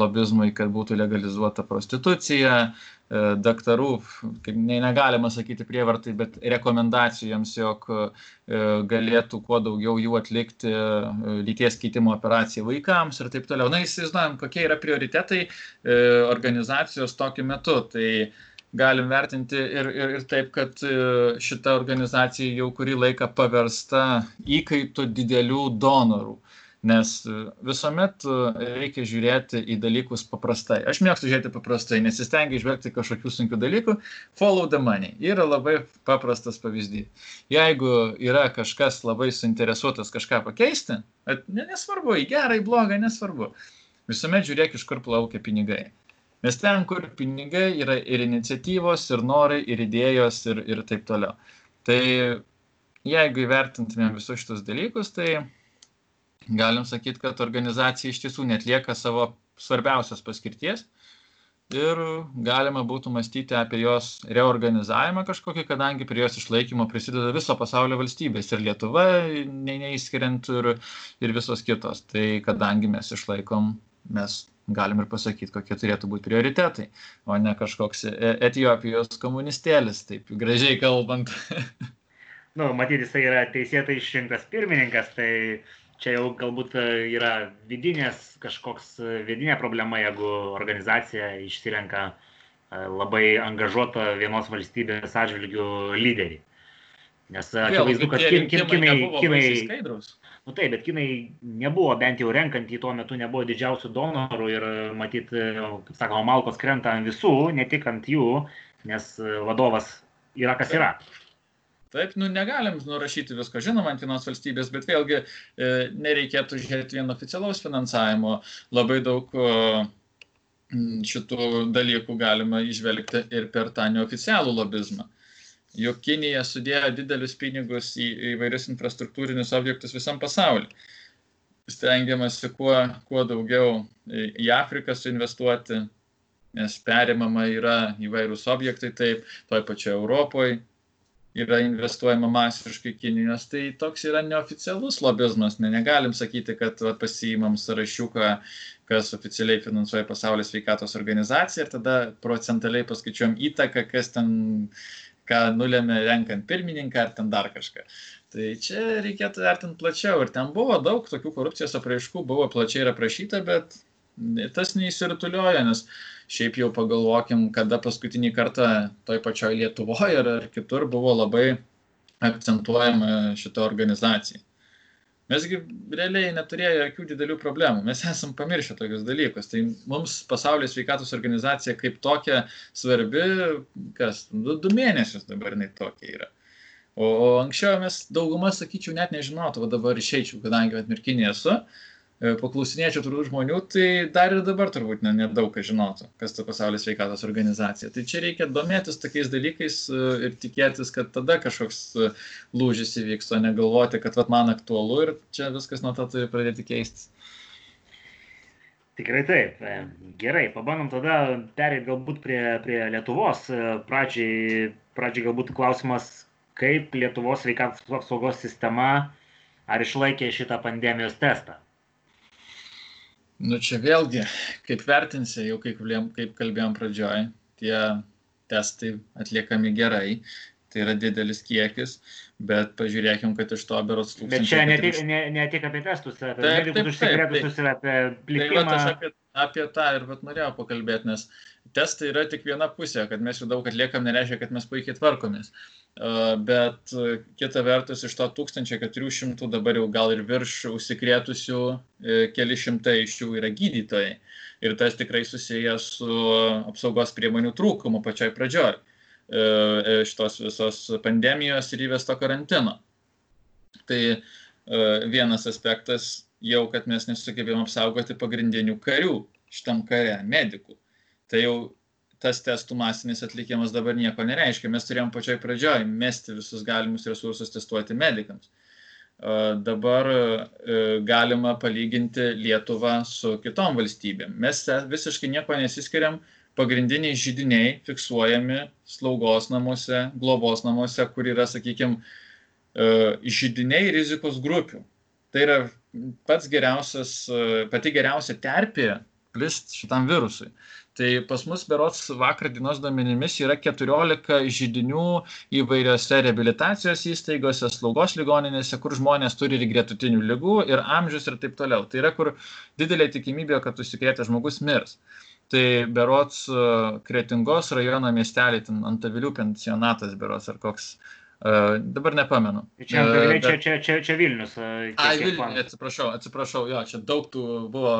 lobizmui, kad būtų legalizuota prostitucija, e, daktarų, kaip ne, negalima sakyti prievartai, bet rekomendacijoms, jog galėtų kuo daugiau jų atlikti lyties keitimo operaciją vaikams ir taip toliau. Na, įsivaizduojam, kokie yra prioritetai organizacijos tokiu metu. Tai galim vertinti ir, ir, ir taip, kad e, šita organizacija jau kurį laiką paversta įkaitų didelių donorų. Nes e, visuomet e, reikia žiūrėti į dalykus paprastai. Aš mėgstu žiūrėti paprastai, nesistengiu išvelgti kažkokių sunkių dalykų. Follow the money yra labai paprastas pavyzdys. Jeigu yra kažkas labai suinteresuotas kažką pakeisti, nesvarbu, į gerą, į blogą, nesvarbu. Visuomet žiūrėk, iš kur plaukia pinigai. Nes ten, kur pinigai, yra ir iniciatyvos, ir norai, ir idėjos, ir, ir taip toliau. Tai jeigu įvertintumėm visus šitus dalykus, tai galim sakyti, kad organizacija iš tiesų netlieka savo svarbiausios paskirties ir galima būtų mąstyti apie jos reorganizavimą kažkokį, kadangi prie jos išlaikymo prisideda viso pasaulio valstybės ir Lietuva, ne, neįskiriant ir, ir visos kitos. Tai kadangi mes išlaikom, mes galim ir pasakyti, kokie turėtų būti prioritetai, o ne kažkoks e, Etijopijos komunistėlis, taip gražiai kalbant. nu, matyti, jisai yra teisėtai išrinktas pirmininkas, tai čia jau galbūt e, yra vidinės kažkoks e, vidinė problema, jeigu organizacija išsirenka labai angažuotą vienos valstybės atžvilgių lyderį. Nes akivaizdu, kad kin, kin, kinai, kinai, Nu taip, bet kinai nebuvo, bent jau renkant į tuo metu, nebuvo didžiausių donorų ir matyt, kaip sakoma, malkos krenta ant visų, ne tik ant jų, nes vadovas yra kas yra. Taip, nu negalim nurašyti visko, žinoma, ant vienos valstybės, bet vėlgi e, nereikėtų žiūrėti vien oficialaus finansavimo. Labai daug e, šitų dalykų galima išvelgti ir per tą neoficialų lobizmą jog Kinija sudėjo didelius pinigus į įvairius infrastruktūrinius objektus visam pasauliu. Stengiamasi kuo, kuo daugiau į Afriką suinvestuoti, nes perimama yra įvairūs objektai, taip, toj pačioje Europoje yra investuojama masiškai Kinijos, tai toks yra neoficialus lobizmas, ne, negalim sakyti, kad va, pasiimam sąrašiuką, kas oficialiai finansuoja pasaulio sveikatos organizaciją ir tada procentaliai paskaičiuojam įtaką, kas ten ką nulėmė renkant pirmininką ar ten dar kažką. Tai čia reikėtų vertinti plačiau ir ten buvo daug tokių korupcijos apraiškų, buvo plačiai ir aprašyta, bet tas neįsirutulioja, nes šiaip jau pagalvokim, kada paskutinį kartą toj pačioj Lietuvoje ar kitur buvo labai akcentuojama šita organizacija mesgi realiai neturėjo jokių didelių problemų. Mes esam pamiršę tokius dalykus. Tai mums pasaulio sveikatos organizacija kaip tokia svarbi, kas, du, du mėnesius dabar jinai tokia yra. O, o anksčiau mes daugumą, sakyčiau, net nežinotų, o dabar išeičiau, kadangi atmirkinė esu. Uh, paklausinėčiau turbūt žmonių, tai dar ir dabar turbūt nedaug ne kas žinotų, kas ta pasaulio sveikatos organizacija. Tai čia reikia domėtis tokiais dalykais e, ir tikėtis, kad tada kažkoks e, lūžis įvyks, o negalvoti, kad vat, man aktualu ir čia viskas nuo to turi pradėti keistis. Tikrai taip. Gerai, pabandom tada perėti galbūt prie, prie Lietuvos. Pradžiai, pradžiai galbūt klausimas, kaip Lietuvos sveikatos apsaugos sistema ar išlaikė šitą pandemijos testą? Nu čia vėlgi, kaip vertinsi, jau kaip, kaip kalbėjom pradžioj, tie testai atliekami gerai, tai yra didelis kiekis, bet pažiūrėkim, kad iš to berots tūkstančių. Bet čia ne tik, ne, ne tik apie testus, apie medikus užsikrėtusius ir apie plitimą. Tai va, apie, apie tą ir vat norėjau pakalbėti, nes testai yra tik viena pusė, kad mes jų daug atliekam, nereiškia, kad mes puikiai tvarkomės. Bet kita vertus, iš to 1400 dabar jau gal ir virš užsikrėtusių, e, keli šimtai iš jų yra gydytojai. Ir tas tikrai susijęs su apsaugos priemonių trūkumu pačioj pradžioj e, e, šitos visos pandemijos ir įvesto karantino. Tai vienas aspektas jau, kad mes nesugebėjom apsaugoti pagrindinių karių šitam kare, medikų. Tai jau tas testų masinis atlikimas dabar nieko nereiškia. Mes turėjom pačioj pradžioj mesti visus galimus resursus testuoti medikams. Dabar galima palyginti Lietuvą su kitom valstybėm. Mes visiškai nieko nesiskiriam. Pagrindiniai žydiniai fiksuojami slaugos namuose, globos namuose, kur yra, sakykime, žydiniai rizikos grupių. Tai yra pats geriausias, pati geriausia terpė plist šitam virusui. Tai pas mus berots vakar dienos duomenimis yra 14 žydinių įvairiose rehabilitacijos įstaigose, slaugos ligoninėse, kur žmonės turi ir gretutinių lygų, ir amžius ir taip toliau. Tai yra, kur didelė tikimybė, kad užsikrėtęs žmogus mirs. Tai berots Kretingos rajono miestelį, ten Antavilių pensionatas berots ar koks Uh, dabar nepamenu. Čia, uh, čia, čia, čia, čia Vilnius. Uh, Ai, Vilnius, atsiprašau, atsiprašau, jo, čia daug tų buvo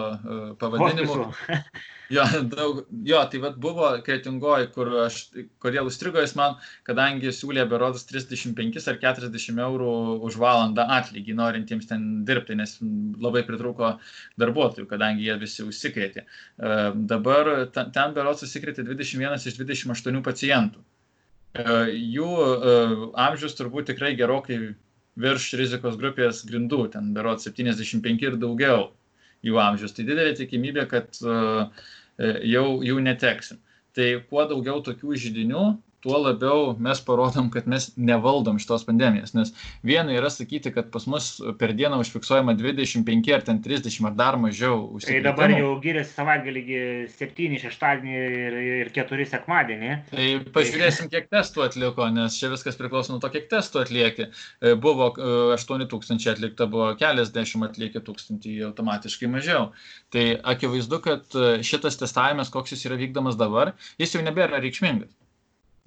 pavadinimų. jo, daug, jo, tai vad buvo kretingoji, kur aš, kodėl užstrigo jis man, kadangi siūlė berodas 35 ar 40 eurų už valandą atlygį norintiems ten dirbti, nes labai pritrūko darbuotojų, kadangi jie visi užsikrėtė. Dabar ten, ten berodas užsikrėtė 21 iš 28 pacientų. E, jų e, amžius turbūt tikrai gerokai virš rizikos grupės grindų, ten berot 75 ir daugiau jų amžius. Tai didelė tikimybė, kad e, jau jų neteksim. Tai kuo daugiau tokių žydinių, tuo labiau mes parodom, kad mes nevaldom šitos pandemijos. Nes viena yra sakyti, kad pas mus per dieną užfiksuojama 25 ar ten 30 ar dar mažiau užsikrėtimų. Tai dabar jau gyrėsi savaitgalį 7 šeštadienį ir, ir 4 sekmadienį. Tai pažiūrėsim, kiek testų atliko, nes čia viskas priklauso nuo to, kiek testų atlieki. E, buvo 8 e, atlikta, buvo keliasdešimt atlieki tūkstantį automatiškai mažiau. Tai akivaizdu, kad e, šitas testavimas, koks jis yra vykdomas dabar, jis jau nebėra reikšmingas.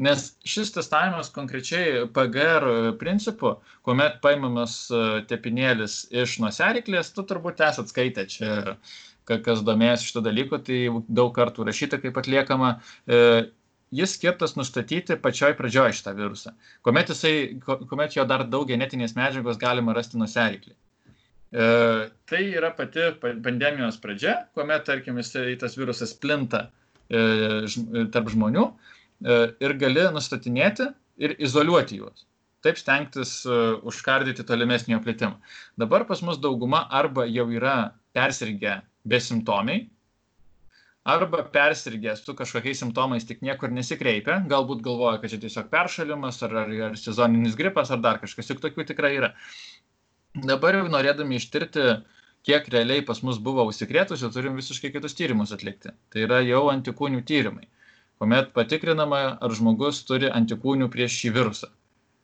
Nes šis testavimas konkrečiai PGR principu, kuomet paimamas e, tepinėlis iš nuseriklės, tu turbūt esat skaitę čia, kas domėjasi šito dalyko, tai daug kartų rašyta, kaip atliekama. E, jis skirtas nustatyti pačioj pradžioj šitą virusą, kuomet, jisai, kuomet jo dar daug genetinės medžiagos galima rasti nuseriklį. E, tai yra pati pandemijos pradžia, kuomet, tarkim, jisai, tas virusas plinta tarp žmonių, ir gali nustatinėti ir izoliuoti juos. Taip stengtis e, užkardyti tolimesnį jo plitimą. Dabar pas mus dauguma arba jau yra persirgę besimptomiai, arba persirgęs su kažkokiais simptomais tik niekur nesikreipia, galbūt galvoja, kad čia tiesiog peršalimas, ar, ar, ar sezoninis gripas, ar dar kažkas, juk tokių tikrai yra. Dabar jau norėdami ištirti, kiek realiai pas mus buvo užsikrėtusių, turim visiškai kitus tyrimus atlikti. Tai yra jau antikūnių tyrimai kuomet patikrinama, ar žmogus turi antikūnių prieš šį virusą.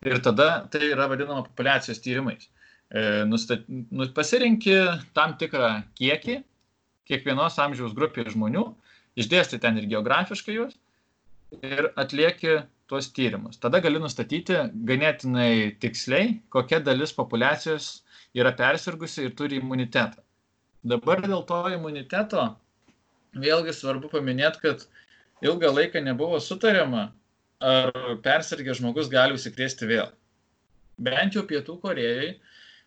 Ir tada tai yra vadinama populacijos tyrimais. E, nustat, nu, pasirinkti tam tikrą kiekį kiekvienos amžiaus grupės žmonių, išdėsti ten ir geografiškai juos ir atlieki tuos tyrimus. Tada gali nustatyti ganėtinai tiksliai, kokia dalis populacijos yra persirgusi ir turi imunitetą. Dabar dėl to imuniteto vėlgi svarbu paminėti, kad ilgą laiką nebuvo sutariama, ar persirgęs žmogus gali užsikrėsti vėl. Bent jau Pietų Korejai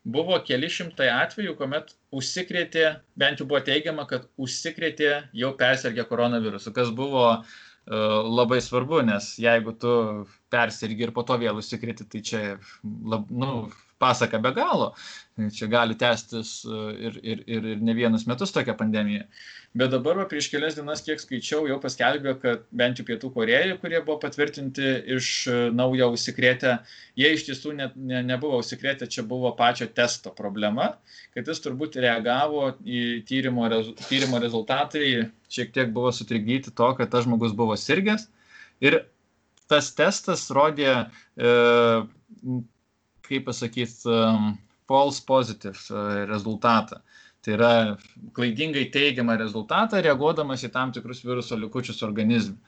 buvo keli šimtai atvejų, kuomet užsikrėtė, bent jau buvo teigiama, kad užsikrėtė jau persirgę koronavirusu, kas buvo uh, labai svarbu, nes jeigu tu persirgi ir po to vėl užsikrėti, tai čia lab, nu, pasaka be galo. Čia gali tęstis e, ir, ir, ir, ir ne vienus metus tokia pandemija. Bet dabar va, prieš kelias dienas, kiek skaičiau, jau paskelbė, kad bent jau Pietų Korejoje, kurie buvo patvirtinti iš e, naujo užsikrėtę, jie iš tiesų ne, ne, nebuvo užsikrėtę, čia buvo pačio testo problema, kad jis turbūt reagavo į tyrimo, tyrimo rezultatai, šiek tiek buvo sutrikdyti to, kad tas žmogus buvo sirgęs. Ir tas testas rodė e, kaip pasakyti, um, false positive uh, rezultatą. Tai yra klaidingai teigiamą rezultatą reaguodamas į tam tikrus viruso likučius organizme.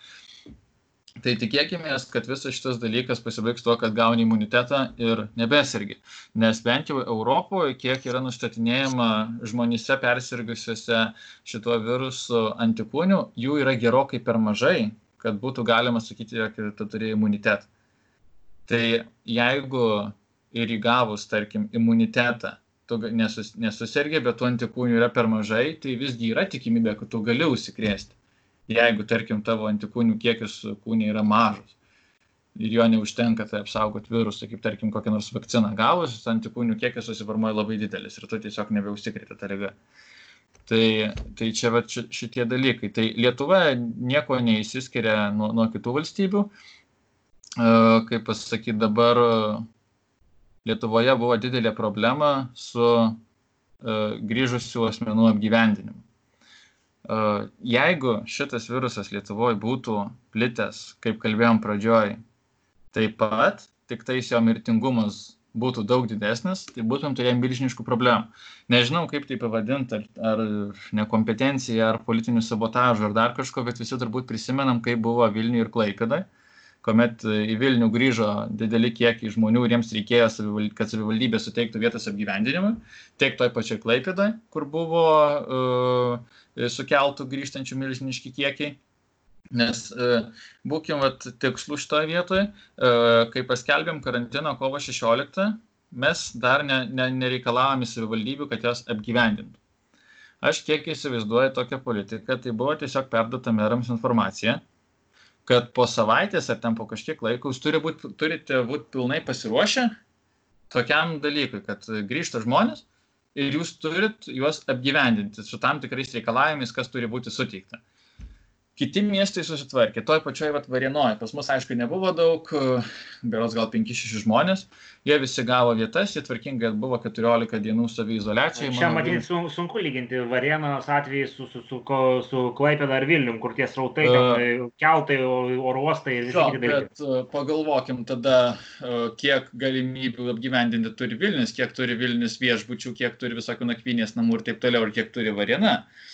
Tai tikėkime, kad visas šitas dalykas pasibaigs tuo, kad gauni imunitetą ir nebesirgi. Nes bent jau Europoje, kiek yra nustatinėjama žmonėse persirgusiuose šituo virusu antikūnių, jų yra gerokai per mažai, kad būtų galima sakyti, jog tu turi imunitetą. Tai jeigu ir įgavus, tarkim, imunitetą, tu nesus, nesusirgė, bet tų antikūnių yra per mažai, tai visgi yra tikimybė, kad tu gali užsikrėsti. Jeigu, tarkim, tavo antikūnių kiekis kūnė yra mažas ir jo neužtenka tai apsaugoti virusą, kaip tarkim kokią nors vakciną gavus, antikūnių kiekis susiformuoja labai didelis ir tu tiesiog nebeužsikrėti tą ligą. Tai, tai čia va, šitie dalykai. Tai Lietuva nieko neįsiskiria nuo, nuo kitų valstybių. Kaip pasakyti, dabar Lietuvoje buvo didelė problema su uh, grįžusių asmenų apgyvendinimu. Uh, jeigu šitas virusas Lietuvoje būtų plitęs, kaip kalbėjom pradžioj, taip pat, tik tais jo mirtingumas būtų daug didesnis, tai būtum turėję milžiniškų problemų. Nežinau, kaip tai pavadinti, ar, ar nekompetencija, ar politinių sabotažų, ar dar kažko, bet visi turbūt prisimenam, kaip buvo Vilniuje ir Klaipėdai kuomet e, į Vilnių grįžo dideli kiekiai žmonių ir jiems reikėjo, kad savivaldybė suteiktų vietos apgyvendinimui, tiek toj pačioj Klaipėdai, kur buvo uh, sukeltų grįžtančių milžiniški kiekiai. Nes uh, būkim vat, tikslų šitoje vietoje, kai paskelbėm karantiną kovo 16, mes dar ne, ne, nereikalavome savivaldybių, kad jas apgyvendintų. Aš kiek įsivaizduoju tokią politiką, tai buvo tiesiog perduota merams informacija, kad po savaitės ar ten po kažkiek laiko jūs turi būt, turite būti pilnai pasiruošę tokiam dalykui, kad grįžta žmonės ir jūs turit juos apgyvendinti su tam tikrais reikalavimais, kas turi būti suteikta. Kiti miestai susitvarkė, toj pačioj vat, Varienoje, pas mus aišku nebuvo daug, beros gal 5-6 žmonės, jie visi gavo vietas, jie tvarkingai buvo 14 dienų saviizolacijai. Čia matyti sun, sunku lyginti Varienos atvejį su, su, su, su, Klaipėda ar Vilnium, kur tie srautai, uh, keltai, oro uostai ir visi kiti dalykai. Pagalvokim tada, kiek galimybių apgyvendinti turi Vilnius, kiek turi Vilnius viešbučių, kiek turi visokių nakvynės namų ir taip toliau, ir kiek turi Variena. Uh,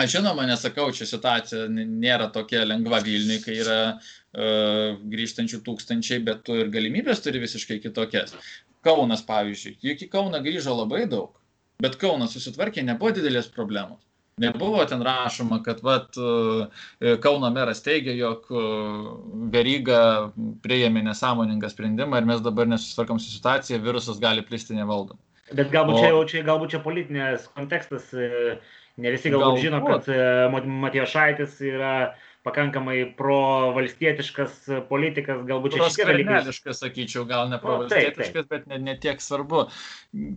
Aš žinoma nesakau, čia situacija nėra tokia lengva Vilniui, kai yra uh, grįžtančių tūkstančiai, bet tu ir galimybės turi visiškai kitokias. Kaunas, pavyzdžiui, juk į Kauną grįžo labai daug, bet Kaunas susitvarkė, nebuvo didelės problemos. Nebuvo ten rašoma, kad vat, Kauno meras teigia, jog Veryga prieėmė nesąmoningą sprendimą ir mes dabar nesusitvarkom su situacija, virusas gali plisti nevaldom. Bet galbūt, o... čia, čia, galbūt čia politinės kontekstas Ne visi galbūt Gal, žino, kad e, Matijošaitis yra pakankamai pro-valstietiškas politikas, galbūt čia šiek tiek dalykas. sakyčiau, gal ne pro-valstietiškas, bet ne, ne tiek svarbu.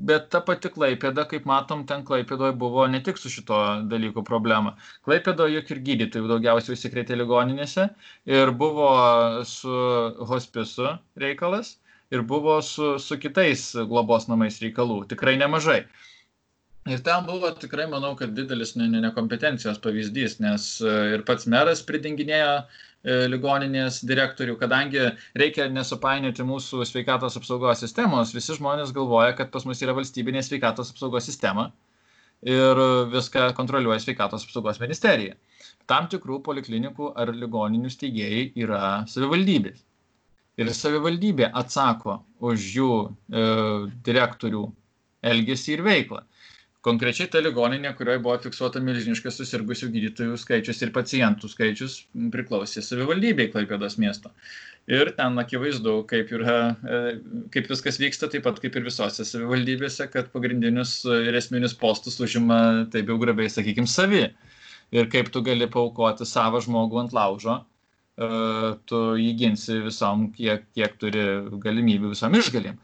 Bet ta pati Klaipėda, kaip matom, ten Klaipėdoje buvo ne tik su šito dalyko problema. Klaipėdoje juk ir gydytojų daugiausiai užsikrėtė ligoninėse ir buvo su hospisu reikalas ir buvo su, su kitais globos namais reikalų, tikrai nemažai. Ir ten buvo tikrai, manau, kad didelis nekompetencijos pavyzdys, nes e, ir pats meras pridinginėjo e, ligoninės direktorių, kadangi reikia nesupainioti mūsų sveikatos apsaugos sistemos, visi žmonės galvoja, kad pas mus yra valstybinė sveikatos apsaugos sistema ir viską kontroliuoja sveikatos apsaugos ministerija. Tam tikrų poliklinikų ar ligoninių steigėjai yra savivaldybės. Ir savivaldybė atsako už jų e, direktorių elgesį ir veiklą konkrečiai ta ligoninė kurioje buvo fiksuota milžiniškas susirgusių gydytojų skaičius ir pacientų skaičius priklausė savivaldybei klaipėdos miesto. Ir ten akivaizdu kaip yra e, kaip viskas vyksta taip pat kaip ir visose savivaldybėse kad pagrindinius ir esminius postus užima taip jau grubiai sakykim savi. Ir kaip tu gali paaukoti savą žmogų ant laužo e, tu jį ginsi visom kiek kiek turi galimybių visom išgalim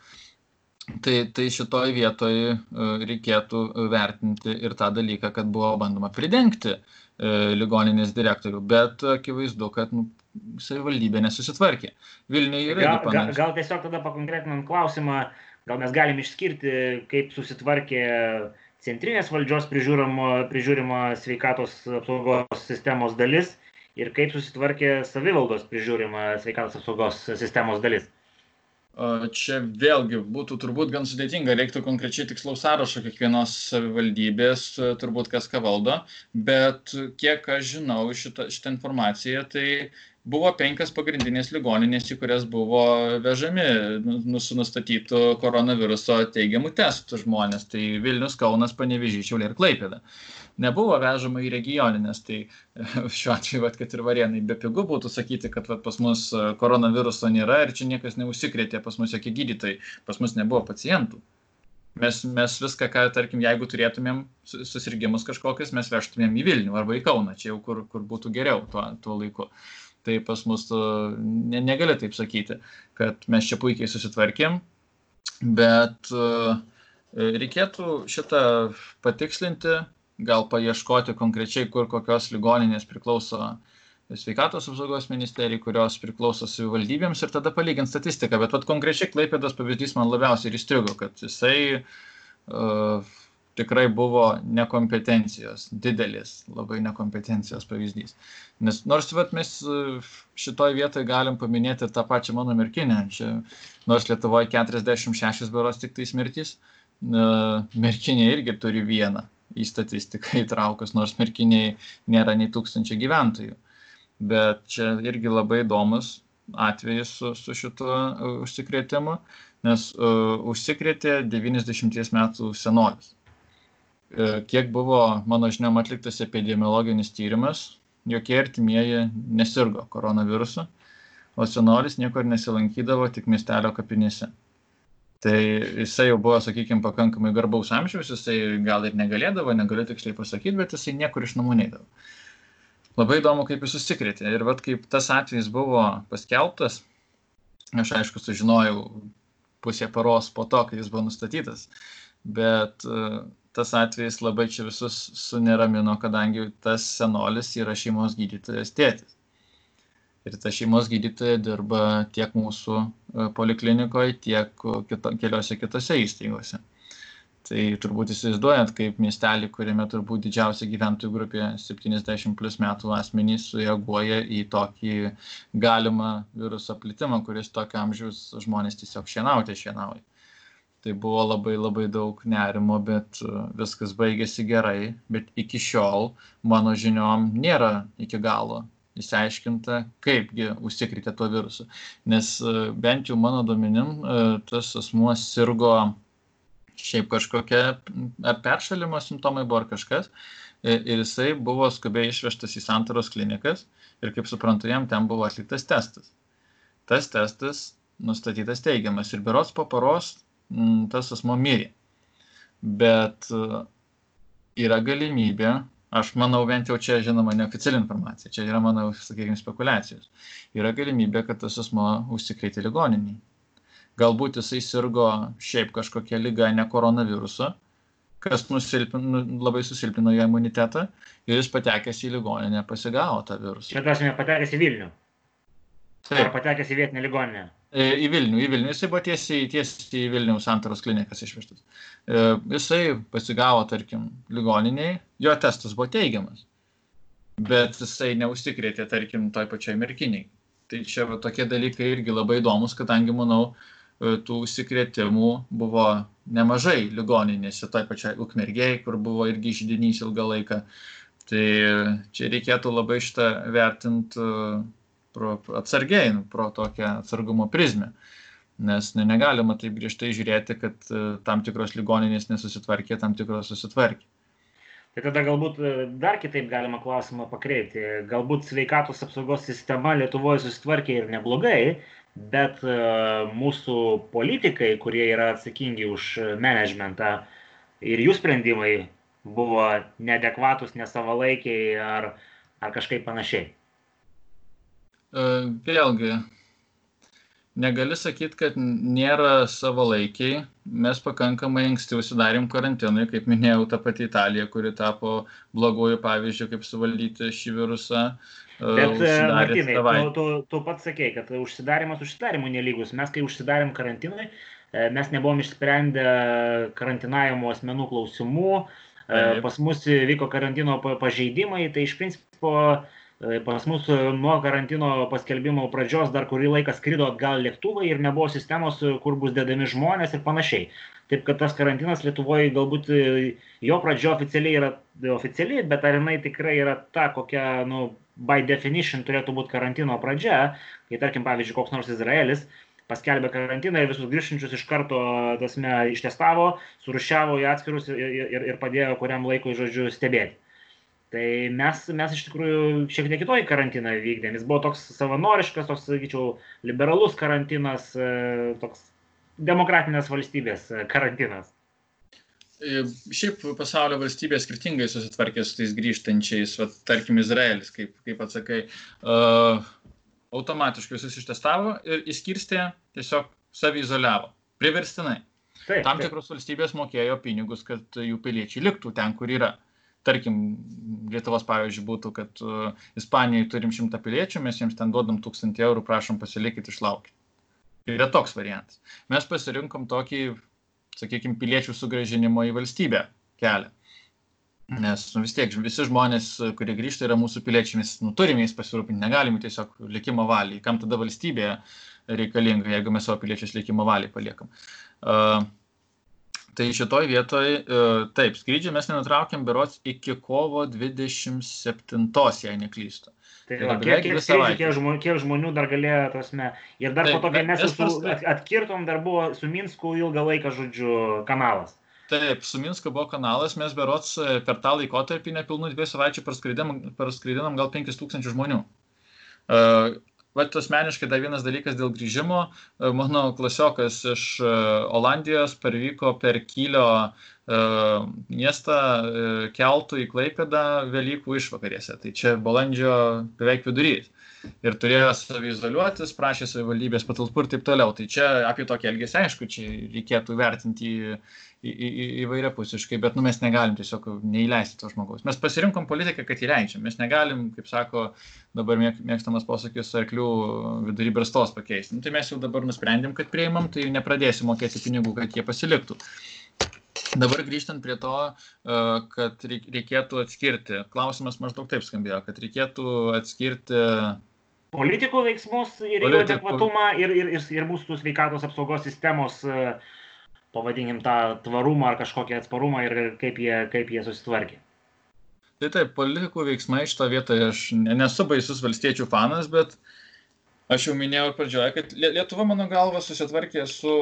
Tai, tai šitoj vietoj e, reikėtų vertinti ir tą dalyką, kad buvo bandoma pridengti e, ligoninės direktorių, bet akivaizdu, kad nu, savivaldybė nesusitvarkė. Vilniuje yra. Gal, gal, gal tiesiog tada pakonkretinant klausimą, gal mes galim išskirti, kaip susitvarkė centrinės valdžios prižiūrimo, prižiūrimo sveikatos apsaugos sistemos dalis ir kaip susitvarkė savivaldos prižiūrima sveikatos apsaugos sistemos dalis. Čia vėlgi būtų turbūt gan sudėtinga, reiktų konkrečiai tikslaus sąrašo kiekvienos savivaldybės, turbūt kas ką valdo, bet kiek aš žinau šitą, šitą informaciją, tai buvo penkias pagrindinės ligoninės, į kurias buvo vežami nu, su nustatytų koronaviruso teigiamų testų žmonės. Tai Vilnius, Kaunas, Panevežys, Šiaulė ir Klaipėda. Uh, nebuvo vežama į regionines. Tai šiuo atveju, vat, kad ir varienai be pigų būtų sakyti, kad vat, pas mus e, koronaviruso nėra ir čia niekas neužsikrėtė, pas mus jokie gydytojai, pas mus nebuvo pacientų. Mes, mes viską, ką, tarkim, jeigu turėtumėm susirgymus kažkokius, mes vežtumėm į Vilnių arba į Kauną, čia jau kur, kur būtų geriau tuo, tuo laiku. Tai pas mus e, ne, negali taip sakyti, kad mes čia puikiai susitvarkėm, bet uh, reikėtų šitą patikslinti, gal paieškoti konkrečiai, kur kokios ligoninės priklauso sveikatos apsaugos ministerijai, kurios priklauso savivaldybėms ir tada palyginti statistiką. Bet vat, konkrečiai Klaipėdas pavyzdys man labiausiai įstrigo, kad jisai uh, tikrai buvo nekompetencijos, didelis, labai nekompetencijos pavyzdys. Nes nors vat, mes šitoje vietoje galim paminėti tą pačią mano merkinę, čia, nors Lietuvoje 46 beros tik tais mirtys, uh, merkinė irgi turi vieną į statistiką įtraukus, nors merkiniai nėra nei tūkstančio gyventojų. Bet čia irgi labai įdomus atvejis su, su šituo uh, užsikrėtimu, nes uh, užsikrėtė 90 metų senolis. Uh, kiek buvo, mano žiniom, atliktas epidemiologinis tyrimas, jokie artimieji nesirgo koronavirusu, o senolis niekur nesilankydavo tik miestelio kapinėse. Tai jisai jau buvo sakykim pakankamai garbaus amžiaus jisai gal ir negalėdavo negaliu tiksliai pasakyt bet jisai niekur iš namų neidavo. Labai įdomu kaip jis užsikrėtė. Ir vat kaip tas atvejis buvo paskelbtas aš aišku sužinojau pusė paros po to kai jis buvo nustatytas bet e, tas atvejis labai čia visus suneramino kadangi tas senolis yra šeimos gydytojas tėtis ir ta šeimos gydytoja dirba tiek mūsų e, poliklinikoje, tiek kita, keliose kitose įstaigose. Tai turbūt įsivaizduojat, kaip miestelį, kuriame turbūt didžiausia gyventojų grupė 70 plus metų asmenys sureaguoja į tokį galimą viruso plitimą, kuris tokio amžiaus žmonės tiesiog šienauti šienauja. Tai buvo labai labai daug nerimo, bet e, viskas baigėsi gerai, bet iki šiol mano žiniom nėra iki galo išsiaiškinta, kaipgi užsikrėtė tuo virusu. Nes e, bent jau mano duomenim, e, tas asmuo sirgo šiaip kažkokia, ar peršalimo simptomai buvo ar kažkas, ir jisai buvo skubiai išvežtas į santaros klinikas ir kaip suprantu, jam ten buvo atliktas testas. Tas testas nustatytas teigiamas ir berots po paros tas asmo mirė. Bet yra galimybė aš manau bent jau čia žinoma neoficiali informacija čia yra mano sakykim spekuliacijos yra galimybė kad tas asmuo užsikrėtė ligoninėj galbūt jisai sirgo šiaip kažkokia liga ne koronavirusu kas nusilpino nu, labai susilpnino jo imunitetą ir jis patekęs į ligoninę pasigavo tą virusą čia tas nepatekęs į vilnių Taip. Ar patekęs į vietinę ligoninę? Į Vilnių, į Vilnių. Jisai buvo tiesiai, tiesiai į Vilnių santaros klinikas išvežtas. Jisai pasigavo, tarkim, ligoniniai, jo testas buvo teigiamas. Bet jisai neužsikrėtė, tarkim, toj pačiai merkiniai. Tai čia va, tokie dalykai irgi labai įdomus, kadangi, manau, tų užsikrėtimų buvo nemažai ligoninėse, toj pačiai ukmergėjai, kur buvo irgi žydinys ilgą laiką. Tai čia reikėtų labai šitą vertinti pro, atsargiai, nu, pro tokią atsargumo prizmę. Nes ne, negalima taip griežtai žiūrėti, kad uh, tam tikros ligoninės nesusitvarkė, tam tikros susitvarkė. Tai tada galbūt e, dar kitaip galima klausimą pakreipti. Galbūt sveikatos apsaugos sistema Lietuvoje susitvarkė ir neblogai, bet uh, mūsų politikai, kurie yra atsakingi už managementą ir jų sprendimai buvo neadekvatus, nesavalaikiai ar, ar kažkaip panašiai. E, vėlgi, negali sakyti, kad nėra savalaikiai. Mes pakankamai anksti užsidarėm karantinui, kaip minėjau, ta pati Italija, kuri tapo bloguoju pavyzdžiu, kaip suvaldyti šį virusą. E, Bet, e, Martinai, tu, tu, tu pats sakei, kad užsidarimas užsidarimų nelygus. Mes, kai užsidarėm karantinui, mes nebuvom išsprendę karantinavimo asmenų klausimų, Taip. pas mus vyko karantino pažeidimai, tai iš principo pas mus e, nuo karantino paskelbimo pradžios dar kurį laiką skrido atgal lėktuvai ir nebuvo sistemos, e, kur bus dedami žmonės ir panašiai. Taip kad tas karantinas Lietuvoje galbūt jo pradžia oficialiai yra oficiali, bet ar jinai tikrai yra ta, kokia, nu, by definition turėtų būti karantino pradžia, kai tarkim, pavyzdžiui, koks nors Izraelis paskelbė karantiną ir visus grįžtančius iš karto, tasme, ištestavo, surušiavo į atskirus ir, ir, ir padėjo kuriam laikui, žodžiu, stebėti. Tai mes, mes iš tikrųjų šiek tiek kitoj karantiną vykdėm. Jis buvo toks savanoriškas, toks, sakyčiau, liberalus karantinas, e, toks demokratinės valstybės e, karantinas. E, šiaip pasaulio valstybės skirtingai susitvarkė su tais grįžtančiais, va, tarkim, Izraelis, kaip, kaip atsakai, uh, automatiškai visus ištestavo ir įskirstė tiesiog savizoliavo, priverstinai. Taip, Tam tikros taip. valstybės mokėjo pinigus, kad jų piliečiai liktų ten, kur yra. Uh, tarkim, Lietuvos pavyzdžiui būtų, kad uh, Ispanijai turim šimtą piliečių, mes jiems ten duodam tūkstantį eurų, prašom pasilikit, išlaukit. Yra toks variantas. Mes pasirinkom tokį, sakykime, piliečių sugražinimo į valstybę kelią. Nes nu, vis tiek visi žmonės, kurie grįžta, yra mūsų piliečiai, mes nu, turime jais pasirūpinti, negalime tiesiog likimo valiai. Kam tada valstybė reikalinga, jeigu mes savo piliečius likimo valiai paliekam. Uh, Tai šitoj vietoj, e, taip, skrydžių mes nenutraukėm berots iki kovo 27, jei neklystu. Tai va, kiek, kiek, skrydžių, kiek, žmonių, kiek žmonių dar galėjo, tasme, ir dar taip, po to, kai mes su, atkirtom, dar buvo su Minsku ilgą laiką, žodžiu, kanalas. Taip, su Minsku buvo kanalas, mes berots e, per tą laikotarpį nepilnų dviejų savaičių praskridinam gal 5000 žmonių. Uh, Vat asmeniškai dar vienas dalykas dėl grįžimo. E, mano klasiokas iš e, Olandijos parvyko per Kylio e, miestą keltų į Klaipedą Velykų išvakarėse. Tai čia balandžio beveik vidurys. Ir turėjo savizoliuotis, prašė savivaldybės patalpų ir taip toliau. Tai čia apie tokį elgesį, aišku, čia reikėtų vertinti į, į, į, įvairiapusiškai, bet nu, mes negalim tiesiog neįleisti to žmogaus. Mes pasirinkom politiką, kad įleidžiam. Mes negalim, kaip sako dabar mėgstamas posakis, arklių vidury brastos pakeisti. Nu, tai mes jau dabar nusprendėm, kad prieimam, tai nepradėsim mokėti pinigų, kad jie pasiliktų. Dabar grįžtant prie to, e, kad reikėtų atskirti, klausimas maždaug taip skambėjo, kad reikėtų atskirti politikų veiksmus ir jų adekvatumą ir, ir, ir, ir mūsų sveikatos apsaugos sistemos uh, pavadinkim tą tvarumą ar kažkokį atsparumą ir kaip jie, kaip jie susitvarkė. Tai taip, politikų veiksmai šito vietoje, aš nesu baisus valstiečių fanas, bet aš jau minėjau pradžioje, kad Lietuva, mano galva, susitvarkė su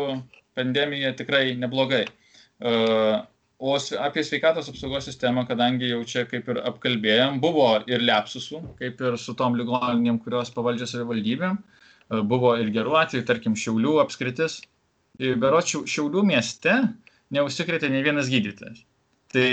pandemija tikrai neblogai. E, o apie sveikatos apsaugos sistemą, kadangi jau čia kaip ir apkalbėjom, buvo ir lepsusų, kaip ir su tom ligoninėm, kurios pavaldžia savivaldybėm, e, buvo ir gerų atvejų, tarkim, Šiaulių apskritis, beročių Šiaulių mieste neužsikrėtė ne vienas gydytojas. Tai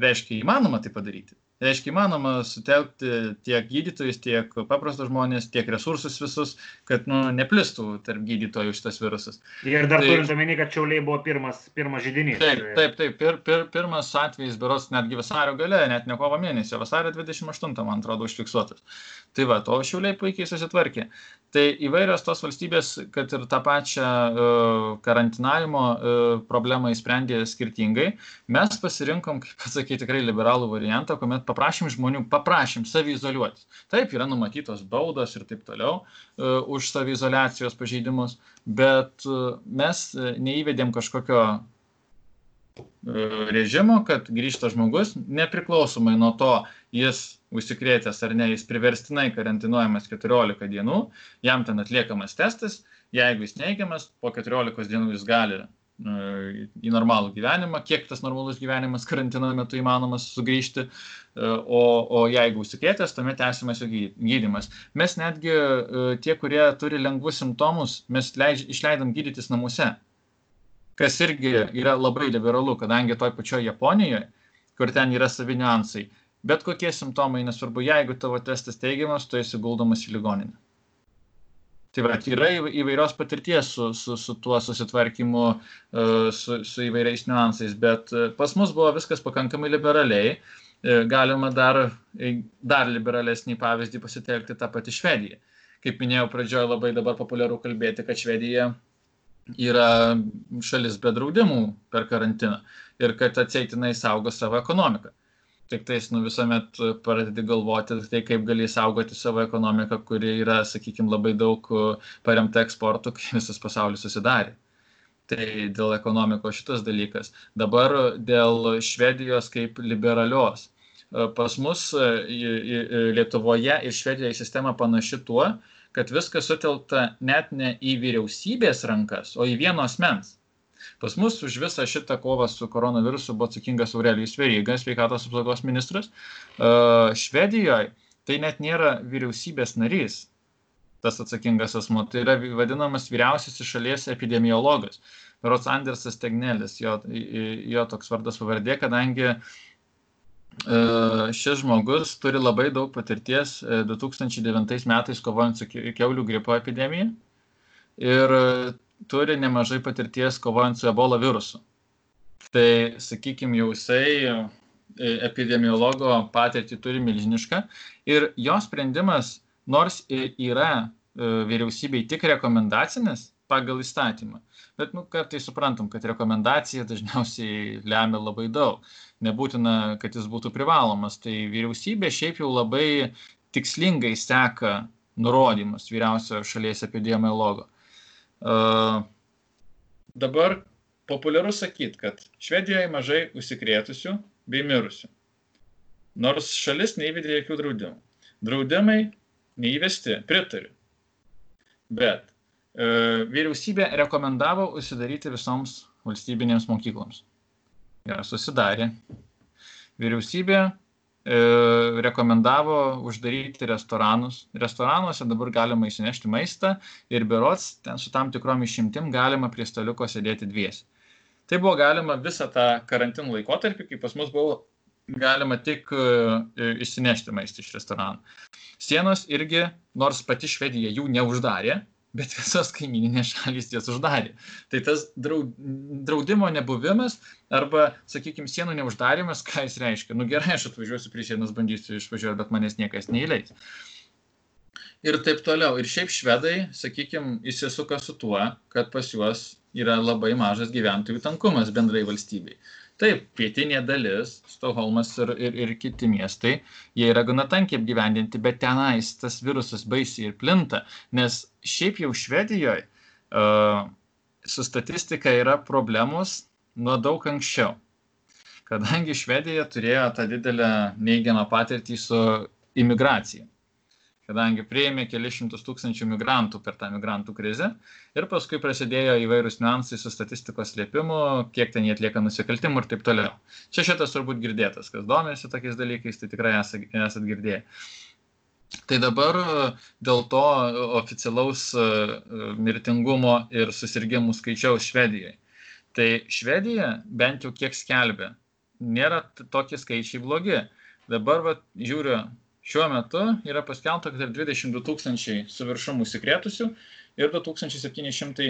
reiškia įmanoma tai padaryti. Reiškia, įmanoma sutelkti tiek gydytojus, tiek paprastus žmonės, tiek resursus visus, kad nu, neplistų tarp gydytojų šitas virusas. Ir dar tai, turint omeny, kad Čiauliai buvo pirmas, pirmas žydinys. Taip, taip, taip. Pir, pir, pirmas atvejis, beros netgi vasario gale, net ne kovo mėnesio, vasario 28, man atrodo, užfiksuotas. Tai va, to Šiauliai puikiai susitvarkė. Tai įvairios tos valstybės, kad ir tą pačią uh, karantinavimo uh, problemą įsprendė skirtingai, mes pasirinkom, kaip pasakyti, tikrai liberalų variantą, kuomet paprašym žmonių, paprašym savizoliuotis. Taip, yra numatytos baudos ir taip toliau uh, už savizolacijos pažeidimus, bet uh, mes neįvedėm kažkokio režimo, kad grįžta žmogus, nepriklausomai nuo to, jis užsikrėtęs ar ne, jis priverstinai karantinuojamas 14 dienų, jam ten atliekamas testas, jeigu jis neigiamas, po 14 dienų jis gali į normalų gyvenimą, kiek tas normalus gyvenimas karantino metu įmanomas sugrįžti, o, o jeigu užsikrėtęs, tuomet tęsiamas jo gydimas. Mes netgi tie, kurie turi lengvus simptomus, mes leidž, išleidom gydytis namuose, kas irgi yra labai liberalu, kadangi toj pačioje Japonijoje, kur ten yra savi niuansai, bet kokie simptomai, nesvarbu, jeigu tavo testas teigiamas, tu esi guldomas į ligoninę. Tai va, yra įvairios patirties su, su, su tuo susitvarkymu, e, su, su įvairiais niuansais, bet e, pas mus buvo viskas pakankamai liberaliai. E, galima dar, dar liberalesnį pavyzdį pasitelkti tą patį Švediją. Kaip minėjau, pradžioje labai dabar populiaru kalbėti, kad Švedija yra šalis be draudimų per karantiną ir kad atseitinai saugo savo ekonomiką tik tais nu visuomet pradedi galvoti tai kaip gali saugoti savo ekonomiką kuri yra sakykim labai daug paremta eksportu kai visas pasaulis susidarė. Tai dėl ekonomikos šitas dalykas. Dabar dėl švedijos kaip liberalios. Pas mus lietuvoje ir švedijoje sistema panaši tuo kad viskas sutelkta net ne į vyriausybės rankas o į vieno asmens Pas mus už visą šitą kovą su koronavirusu buvo atsakingas Aurelijus Veryga, sveikatos apsaugos ministras. Švedijoje tai net nėra vyriausybės narys, tas atsakingas asmo, tai yra vadinamas vyriausiasis šalies epidemiologas. Rots Andersas Tegnelis, jo, jo toks vardas pavardė, kadangi šis žmogus turi labai daug patirties 2009 metais kovojant su keulių gripo epidemija. Ir turi nemažai patirties kovojant su ebola virusu. Tai, sakykime, jau jisai e, epidemiologo patirtį turi milžinišką ir jo sprendimas, nors yra e, vyriausybei tik rekomendacinis pagal įstatymą, bet nu, kartai suprantam, kad rekomendacija dažniausiai lemia labai daug. Nebūtina, kad jis būtų privalomas. Tai vyriausybė šiaip jau labai tikslingai seka nurodymus vyriausiojo šalies epidemiologo. Dabar populiaru sakyti, kad Švedijoje mažai užsikrėtusių bei mirusių. Nors šalis neįvedė jokių draudimų. Draudimai neįvesti, pritariu. Bet e, vyriausybė rekomendavo užsidaryti visoms valstybinėms mokykloms. Ir susidarė. Vyriausybė rekomendavo uždaryti restoranus. Restoranuose dabar galima įsinešti maistą ir berots ten su tam tikrom išimtim galima prie staliuko sėdėti dviesi. Tai buvo galima visą tą karantinų laikotarpį, kai pas mus buvo galima tik išsinešti e, maistą iš restoranų. Sienos irgi, nors pati Švedija jų neuždarė, bet visos kaimininės šalys jas uždarė. Tai tas draudimo nebuvimas arba, sakykime, sienų neuždarimas, ką jis reiškia? Nu gerai, aš atvažiuosiu prie sienos, bandysiu išvažiuoti, bet manęs niekas neįleis. Ir taip toliau. Ir šiaip švedai, sakykime, įsisuka su tuo, kad pas juos yra labai mažas gyventojų tankumas bendrai valstybei. Taip, pietinė dalis, Stokholmas ir, ir, ir kiti miestai, jie yra gana tankiai apgyvendinti, bet tenais tas virusas baisiai ir plinta, nes šiaip jau Švedijoje uh, su statistika yra problemos nuo daug anksčiau. Kadangi Švedija turėjo tą didelę neigiamą patirtį su imigracija kadangi priėmė kelis šimtus tūkstančių migrantų per tą migrantų krizę ir paskui prasidėjo įvairūs niuansai su statistikos slėpimu, kiek ten jie atlieka nusikaltimų ir taip toliau. Čia šitas turbūt girdėtas, kas domėsi tokiais dalykais, tai tikrai esat girdėję. Tai dabar dėl to oficialaus mirtingumo ir susirgymų skaičiaus Švedijoje. Tai Švedija bent jau kiek skelbia, nėra tokie skaičiai blogi dabar va, žiūriu, šiuo metu yra paskelbta, kad yra 22 tūkstančiai su viršum užsikrėtusių ir 2700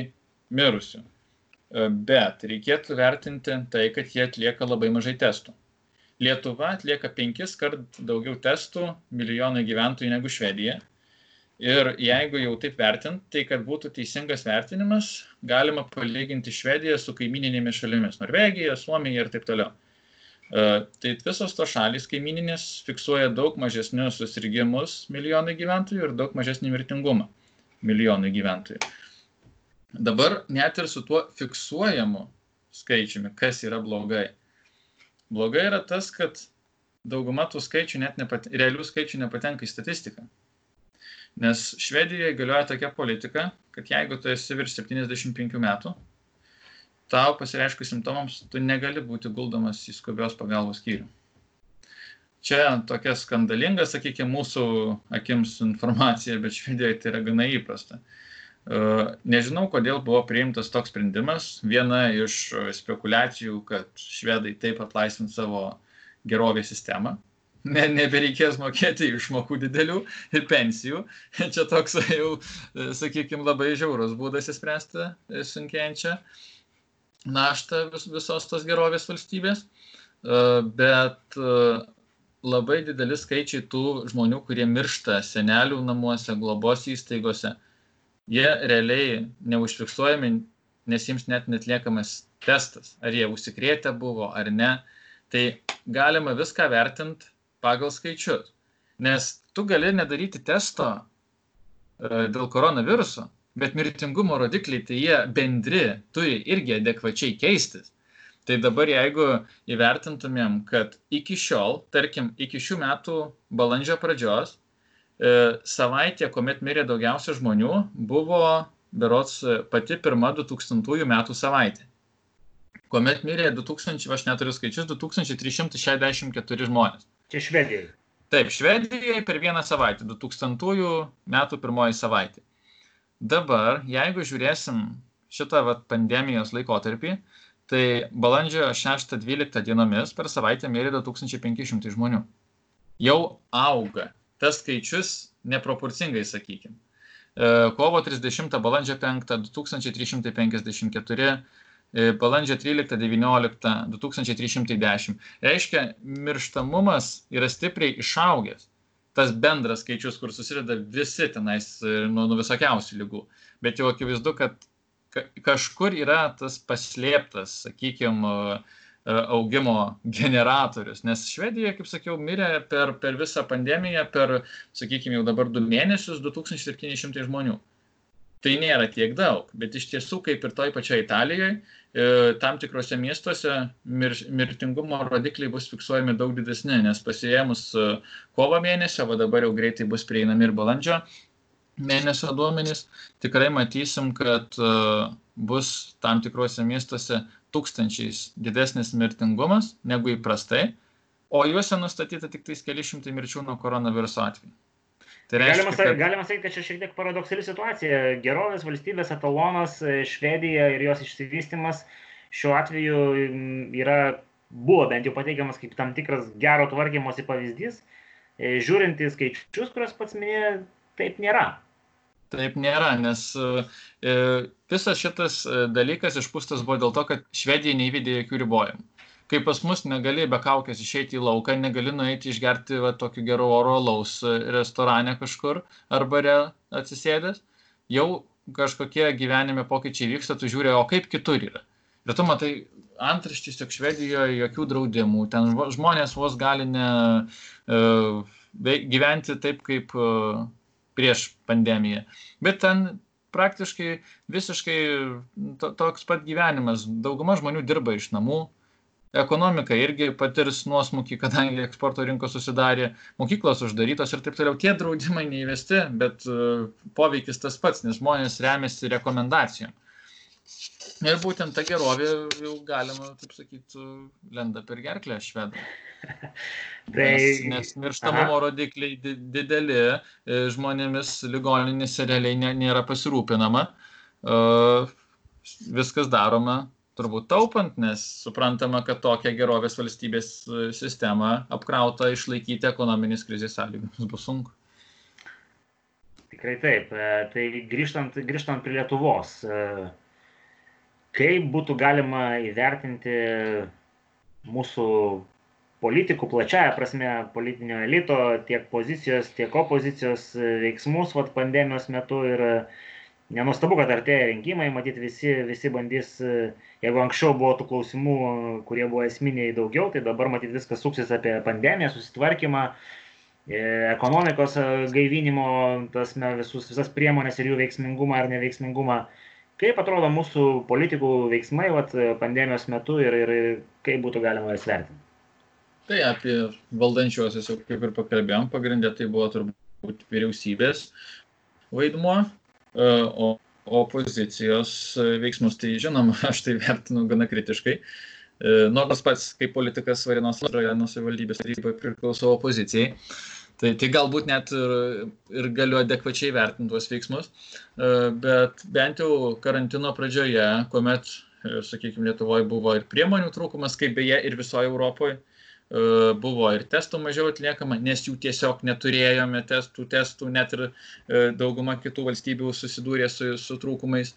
mirusių. E, bet reikėtų vertinti tai, kad jie atlieka labai mažai testų. Lietuva atlieka penkis kart daugiau testų milijonai gyventojų negu Švedija. Ir jeigu jau taip vertint, tai kad būtų teisingas vertinimas, galima palyginti Švediją su kaimininėmis šalimis - Norvegija, Suomija ir taip toliau. Uh, tai visos to šalys kaimininės fiksuoja daug mažesnius susirgymus milijonai gyventojų ir daug mažesnį mirtingumą milijonai gyventojų. Dabar net ir su tuo fiksuojamu skaičiumi, kas yra blogai. Blogai yra tas, kad dauguma tų skaičių net nepat, realių skaičių nepatenka į statistiką. Nes Švedijoje galioja tokia politika, kad jeigu tu esi virš 75 metų, tau pasireiškus simptomams, tu negali būti guldomas į skubios pagalbos skyrių. Čia tokia skandalinga, sakykime, mūsų akims informacija, bet Švedijoje tai yra gana įprasta. E, nežinau, kodėl buvo priimtas toks sprendimas. Viena iš spekulacijų, kad švedai taip atlaisvins savo gerovės sistemą. Ne, nebereikės mokėti išmokų didelių ir pensijų. Čia toks jau, sakykime, labai žiaurus būdas įspręsti sunkėjančią naštą vis, visos tos gerovės valstybės. E, bet e, labai dideli skaičiai tų žmonių, kurie miršta senelių namuose, globos įstaigose, jie realiai neužfiksuojami, nes jiems net netliekamas testas, ar jie užsikrėtę buvo ar ne. Tai galima viską vertinti pagal skaičius. Nes tu gali nedaryti testo e, dėl koronaviruso, bet mirtingumo rodikliai, tai jie bendri, turi irgi adekvačiai keistis. Tai dabar jeigu įvertintumėm, kad iki šiol, tarkim, iki šių metų balandžio pradžios, e, savaitė, kuomet mirė daugiausia žmonių, buvo berots pati pirma 2000 metų savaitė. Kuomet mirė 2000, aš neturiu skaičius, 2364 žmonės. Čia Švedijoje. Taip, Švedijoje per vieną savaitę, 2000 metų pirmoji savaitė. Dabar, jeigu žiūrėsim šitą vat, pandemijos laikotarpį, tai balandžio 6-12 dienomis per savaitę mirė 2500 žmonių. Jau auga. Tas skaičius neproporcingai, sakykime. Kovo 30 balandžio 5 2354, e, balandžio 13-19 2310. Reiškia, mirštamumas yra stipriai išaugęs. Tas bendras skaičius, kur susideda visi tenais e, nuo, nuo visokiausių lygų. Bet jau akivaizdu, kad kažkur yra tas paslėptas, sakykime, augimo generatorius. Nes Švedija, kaip sakiau, mirė per, per visą pandemiją, per, sakykime, jau dabar du mėnesius 2700 žmonių. Tai nėra tiek daug, bet iš tiesų, kaip ir toj pačioj Italijoje, tam tikrose miestuose mir, mirtingumo rodikliai bus fiksuojami daug didesni, nes pasijėmus e, kovo mėnesio, o dabar jau greitai bus prieinami ir balandžio mėnesio duomenys, tikrai matysim, kad e, bus tam tikrose miestuose tūkstančiais didesnis mirtingumas negu įprastai, o juose nustatyta tik tais keli šimtai mirčių nuo koronaviruso atveju. Tai reiškia, galima, kad... galima sakyti, kad čia šiek tiek paradoksali situacija. Gerovės valstybės etalonas e, Švedija ir jos išsivystimas šiuo atveju yra, buvo bent jau pateikiamas kaip tam tikras gero tvarkymosi pavyzdys. E, žiūrint į skaičius, kuriuos pats minėjo, taip nėra. Taip nėra, nes e, visas šitas dalykas išpūstas buvo dėl to, kad Švedija neįvedė jokių ribojimų. Kai pas mus negali be kaukės išeiti į lauką, negali nueiti išgerti va, tokiu geru oro laus e, restorane kažkur ar bare atsisėdęs, jau kažkokie gyvenime pokyčiai vyksta, tu žiūri, o kaip kitur yra. Ir tu matai antraštys, jog Švedijoje jokių draudimų, ten žmonės vos gali ne, uh, gyventi taip, kaip uh, prieš pandemiją. Bet ten praktiškai visiškai to, toks pat gyvenimas. Dauguma žmonių dirba iš namų. Ekonomika irgi patirs nuosmukį, kadangi eksporto rinkos susidarė, mokyklos uždarytos ir taip toliau. Tie draudimai neįvesti, bet uh, poveikis tas pats, nes žmonės remiasi rekomendacijom. Ir būtent ta gerovė jau galima, taip sakyti, lenda per gerklę švedų. tai... Nes, nes mirštamumo rodikliai dideli, e, žmonėmis ligoninėse realiai nėra pasirūpinama, viskas daroma turbūt taupant, nes suprantama, kad tokią gerovės valstybės e, sistemą apkrautą išlaikyti ekonominės krizės sąlygomis bus sunku. Tikrai taip. E, tai grįžtant, grįžtant prie Lietuvos, e, kaip būtų galima įvertinti mūsų politikų plačiaja prasme, politinio elito, tiek pozicijos, tiek opozicijos veiksmus vat, pandemijos metu ir nenustabu, kad artėja rinkimai, matyt, visi, visi bandys, jeigu anksčiau buvo tų klausimų, kurie buvo esminiai daugiau, tai dabar matyt viskas suksis apie pandemiją, susitvarkymą, e, ekonomikos gaivinimo, tas, visus, visas priemonės ir jų veiksmingumą ar neveiksmingumą. Kaip atrodo mūsų politikų veiksmai vat, pandemijos metu ir, ir, kaip būtų galima jas vertinti? Tai apie valdančiuosius kaip ir pakalbėjom, pagrindė tai buvo turbūt vyriausybės vaidmuo, e, o opozicijos veiksmus, tai žinoma, aš tai vertinu gana kritiškai. E, nors pats kaip politikas Varinos rajono savivaldybės tarybai priklauso opozicijai, tai, tai galbūt net ir, ir galiu adekvačiai vertinti tuos veiksmus, e, bet bent jau karantino pradžioje, kuomet, sakykime, Lietuvoje buvo ir priemonių trūkumas, kaip beje ir visoje Europoje, E, buvo ir testų mažiau atliekama, nes jų tiesiog neturėjome testų, testų net ir e, dauguma kitų valstybių susidūrė su, su trūkumais.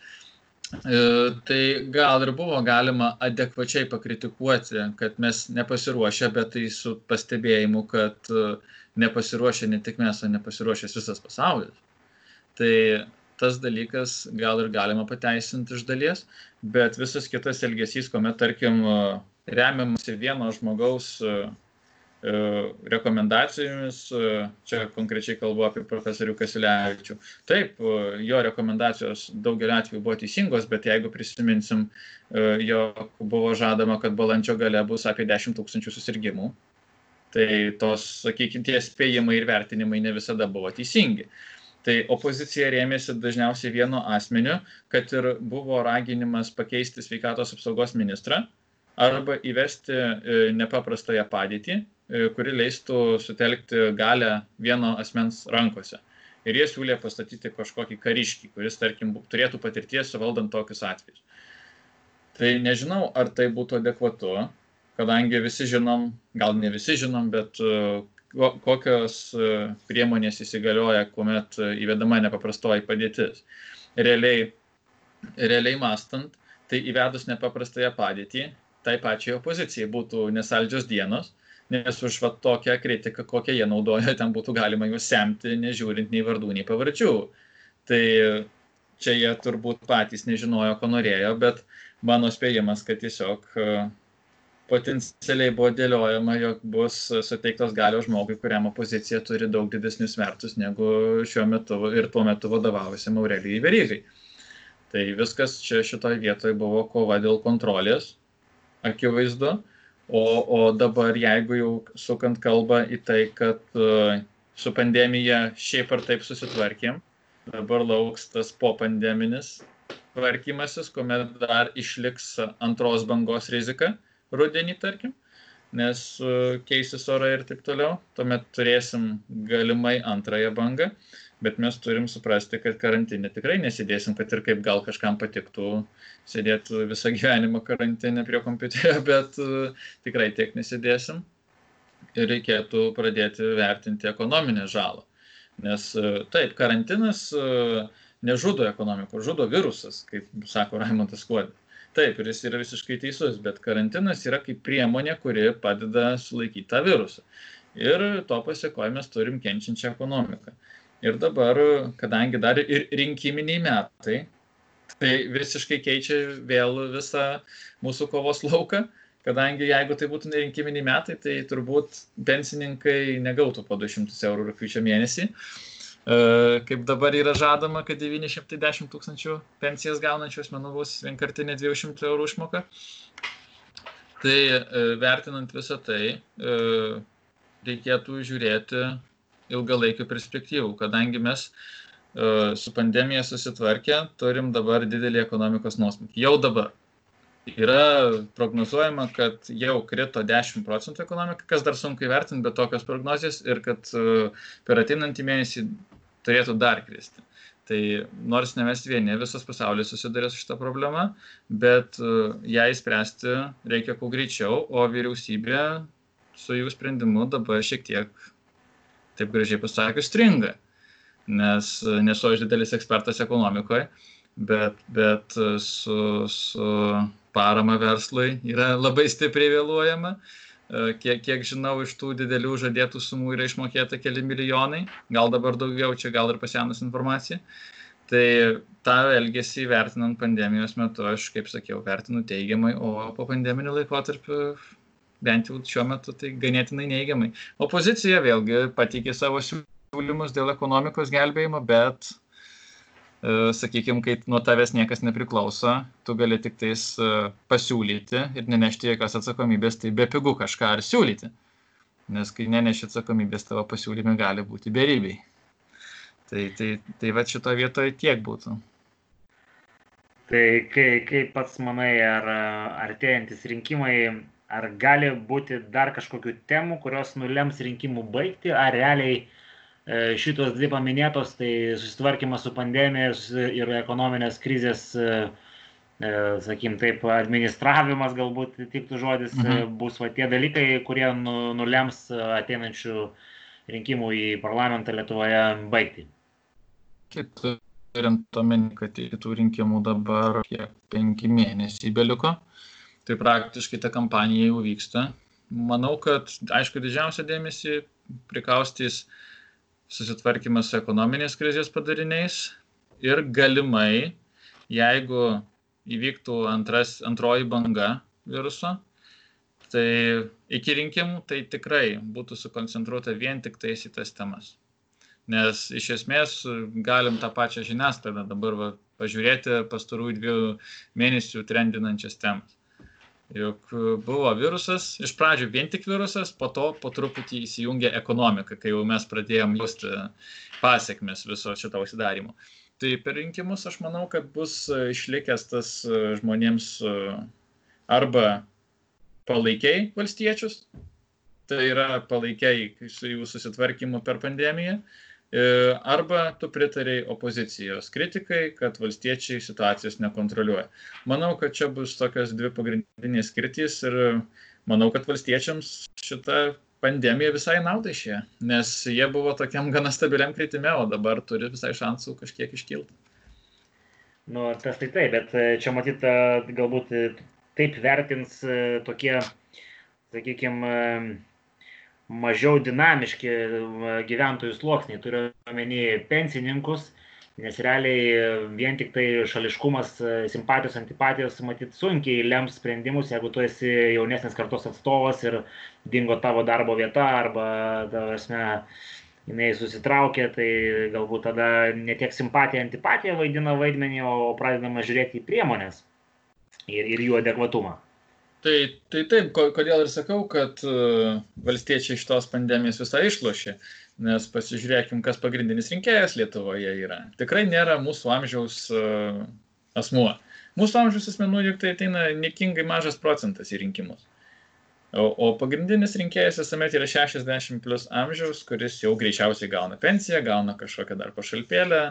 E, tai gal ir buvo galima adekvačiai pakritikuoti, kad mes nepasiruošę, bet tai su pastebėjimu, kad nepasiruošę ne tik mes, o nepasiruošęs visas pasaulis. Tai tas dalykas gal ir galima pateisinti iš dalies, bet visas kitas elgesys, kuomet, tarkim, remiamasi vieno žmogaus e, e, rekomendacijomis, e, čia konkrečiai kalbu apie profesorių Kasilevičių. Taip, jo rekomendacijos daugeliu atveju buvo teisingos, bet jeigu prisiminsim, jog buvo žadama, kad balandžio gale bus apie 10 tūkstančių susirgymų, tai tos, sakykime, tie spėjimai ir vertinimai ne visada buvo teisingi. Tai opozicija rėmėsi dažniausiai vienu asmeniu, kad ir buvo raginimas pakeisti sveikatos apsaugos ministrą, arba įvesti e, nepaprastąją padėtį, e, kuri leistų sutelkti galę vieno asmens rankose. Ir jie siūlė pastatyti kažkokį kariškį, kuris, tarkim, turėtų patirties suvaldant tokius atvejus. Tai nežinau, ar tai būtų adekvatu, kadangi visi žinom, gal ne visi žinom, bet e, kokios priemonės įsigalioja, kuomet įvedama nepaprastoji padėtis. Realiai, realiai mastant, tai įvedus nepaprastąją padėtį, tai pačiai opozicijai būtų nesaldžios dienos, nes už va tokią kritiką, kokią jie naudoja, ten būtų galima juos semti, nežiūrint nei vardų, nei pavardžių. Tai čia jie turbūt patys nežinojo, ko norėjo, bet mano spėjimas, kad tiesiog e, potencialiai buvo dėliojama, jog bus suteiktos galios žmogui, kuriam opozicija turi daug didesnius svertus negu šiuo metu ir tuo metu vadovavusiam Aurelijai Verygai. Tai viskas čia šitoje vietoje buvo kova dėl kontrolės, akivaizdu. O, o dabar, jeigu jau sukant kalbą į tai, kad uh, su pandemija šiaip ar taip susitvarkėm, dabar lauks tas popandeminis tvarkymasis, kuomet dar išliks antros bangos rizika rudenį, tarkim, nes uh, keisis orai ir taip toliau, tuomet turėsim galimai antrąją bangą. Uh, bet mes turim suprasti, kad karantinė tikrai nesidėsim, kad ir kaip gal kažkam patiktų sėdėti visą gyvenimą karantinę prie kompiuterio, bet uh, tikrai tiek nesidėsim. Ir reikėtų pradėti vertinti ekonominę žalą. Nes uh, taip, karantinas uh, nežudo ekonomikos, žudo virusas, kaip sako Raimondas Kuodis. Taip, ir jis yra visiškai teisus, bet karantinas yra kaip priemonė, kuri padeda sulaikyti tą virusą. Ir to pasiekoje mes turim kenčiančią ekonomiką. Ir dabar, kadangi dar ir rinkiminiai metai, tai visiškai keičia vėl visą mūsų kovos lauką, kadangi jeigu tai būtų nerinkiminiai metai, tai turbūt pensininkai negautų po 200 eurų rūpiučio mėnesį. E, kaip dabar yra žadama, kad 910 tūkstančių pensijas gaunančių asmenų bus vienkartinė 200 eurų išmoka. Tai e, vertinant visą tai, e, reikėtų žiūrėti ilgalaikių perspektyvų, kadangi mes uh, su pandemija susitvarkę turim dabar didelį ekonomikos nuosmukį. Jau dabar. Yra prognozuojama, kad jau krito 10 procentų ekonomika, kas dar sunku įvertinti, bet tokios prognozijas ir kad uh, per ateinantį mėnesį turėtų dar kristi. Tai nors ne mes vieni, visas pasaulis susiduria su šitą problemą, bet e, ją įspręsti reikia kuo greičiau, o vyriausybė su jų sprendimu dabar šiek tiek, taip gražiai pasakius, stringa. Nes e, nesu aš didelis ekspertas ekonomikoje, bet, bet e, su, su parama verslui yra labai stipriai vėluojama. Kiek, kiek žinau, iš tų didelių žadėtų sumų yra išmokėta keli milijonai, gal dabar daugiau, čia gal ir pasienus informacija. Tai tą elgesį vertinant pandemijos metu, aš, kaip sakiau, vertinu teigiamai, o po pandeminiu laikotarpiu bent jau šiuo metu tai ganėtinai neigiamai. Opozicija vėlgi pateikė savo siūlymus dėl ekonomikos gelbėjimo, bet E, sakykime, kai nuo tavęs niekas nepriklauso, tu gali tik tais e, pasiūlyti ir nenešti jokios atsakomybės, tai be pigų kažką ar siūlyti. Nes kai neneši atsakomybės, tavo pasiūlymai gali būti berybiai. Tai, tai, tai va šito vietoje tiek būtų. Tai kaip kai pats manai, ar artėjantis rinkimai, ar gali būti dar kažkokių temų, kurios nulems rinkimų baigti, ar realiai E, šitos dvi paminėtos, tai susitvarkymas su pandemija ir ekonominės krizės, e, e, sakykim taip, administravimas galbūt tiktų žodis, mhm. bus va tie dalykai, kurie nu, nulems ateinančių rinkimų į parlamentą Lietuvoje baigti. Taip, turint omeny, kad į tų rinkimų dabar kiek penki mėnesiai beliko, tai praktiškai ta kampanija jau vyksta. Manau, kad, aišku, didžiausią dėmesį prikaustys susitvarkymas su ekonominės krizės padariniais ir galimai, jeigu įvyktų antras, antroji banga viruso, tai iki rinkimų tai tikrai būtų sukoncentruota vien tik tais į tas temas. Nes iš esmės galim tą pačią žiniasklaidą dabar va, pažiūrėti pastarųjų dviejų mėnesių trendinančias temas. Juk buvo virusas, iš pradžių vien tik virusas, po to po truputį įsijungė ekonomika, kai jau mes pradėjom justi pasiekmes viso šito užsidarimo. Tai per rinkimus aš manau, kad bus išlikęs tas žmonėms arba palaikiai valstiečius, tai yra palaikiai su jų susitvarkymu per pandemiją, E, arba tu pritariai opozicijos kritikai, kad valstiečiai situacijos nekontroliuoja. Manau, kad čia bus tokios dvi pagrindinės skirtys ir manau, kad valstiečiams šita pandemija visai naudai šie, nes jie buvo tokiam gana stabiliam kritime, o dabar turi visai šansų kažkiek iškilti. Nu, tas tai taip, bet e, čia matyt, galbūt taip vertins e, tokie, sakykime, mažiau dinamiški gyventojų sluoksniai, turiu omeny pensininkus, nes realiai vien tik tai šališkumas, simpatijos, antipatijos, matyt, sunkiai lems sprendimus, jeigu tu esi jaunesnės kartos atstovas ir dingo tavo darbo vieta arba, tavasme, jinai susitraukė, tai galbūt tada ne tiek simpatija, antipatija vaidina vaidmenį, o pradedama žiūrėti į priemonės ir, ir jų adekvatumą. Tai, tai taip, kodėl ir sakau, kad uh, valstiečiai šitos pandemijos visą išlošė, nes pasižiūrėkim, kas pagrindinis rinkėjas Lietuvoje yra. Tikrai nėra mūsų amžiaus uh, asmuo. Mūsų amžiaus asmenų juk tai ateina niekingai mažas procentas į rinkimus. O, o pagrindinis rinkėjas visuomet yra 60 plus amžiaus, kuris jau greičiausiai gauna pensiją, gauna kažkokią dar pašalpėlę.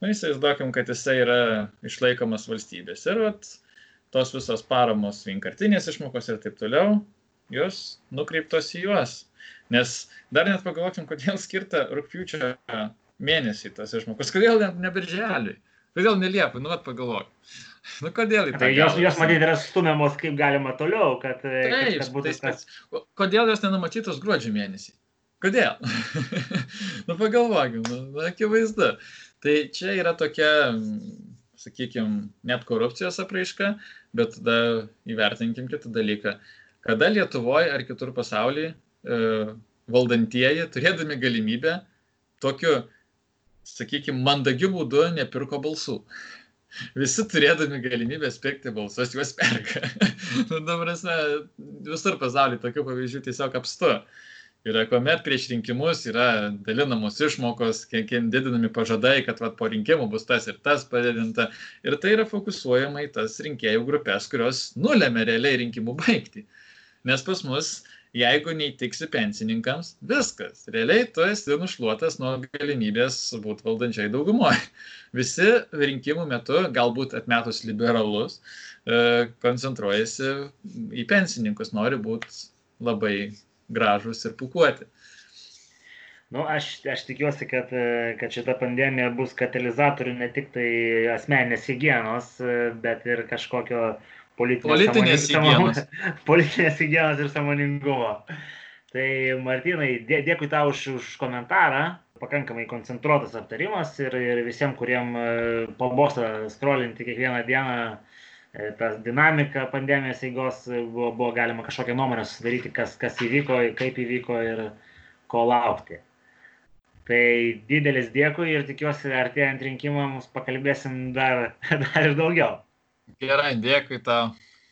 Nu, įsivaizduokim, kad jisai yra išlaikomas valstybės. Ir vat, tos visos paramos, vienkartinės išmokos ir taip toliau, jos nukreiptos į juos. Nes dar net pagalvokim, kodėl skirta rūpjūčio mėnesį tas išmokos, kodėl ne, ne birželį, kodėl ne liepą, nu, pagalvok. Nu, kodėl į tai? Jos, jos matyt, yra stumiamos kaip galima toliau, kad, Taip, kad būtų tas. Kodėl jos nenumatytos gruodžio mėnesį? Kodėl? nu, pagalvokim, nu, akivaizdu. Tai čia yra tokia sakykime, net korupcijos apraiška, bet tada įvertinkim kitą dalyką. Kada Lietuvoje ar kitur pasaulyje e, valdantieji, turėdami galimybę, tokiu, sakykime, mandagiu būdu nepirko balsų. Visi turėdami galimybę spirkti balsus, juos perka. nu, dabar, visur pasaulyje tokių pavyzdžių tiesiog apstu yra kuomet prieš rinkimus yra dalinamos išmokos, kiek didinami pažadai, kad vat, po rinkimų bus tas ir tas padidinta. Ir tai yra fokusuojama į tas rinkėjų grupės, kurios nulėmė realiai rinkimų baigti. Nes pas mus jeigu neįtiksi pensininkams, viskas. Realiai tu esi nušluotas nuo galimybės būti valdančiai daugumoje. Visi rinkimų metu, galbūt atmetus liberalus, e, koncentruojasi į pensininkus, nori būti labai gražus ir pukuoti. Nu, aš, aš tikiuosi, kad, kad šita pandemija bus katalizatorių ne tik tai asmeninės hygienos, bet ir kažkokio uh, politinės hygienos. politinės hygienos ir samoningumo. Tai Martinai, dė, dėkui tau už, už komentarą, pakankamai koncentruotas aptarimas ir, ir visiems, kuriem e, pabosta skrolinti kiekvieną dieną tas dinamika pandemijos eigos, buvo, buvo galima kažkokią nuomonę susidaryti, kas, kas įvyko, kaip įvyko ir ko laukti. Tai didelis dėkui ir tikiuosi artėjant rinkimams pakalbėsim dar, dar ir daugiau. Gerai, dėkui tau.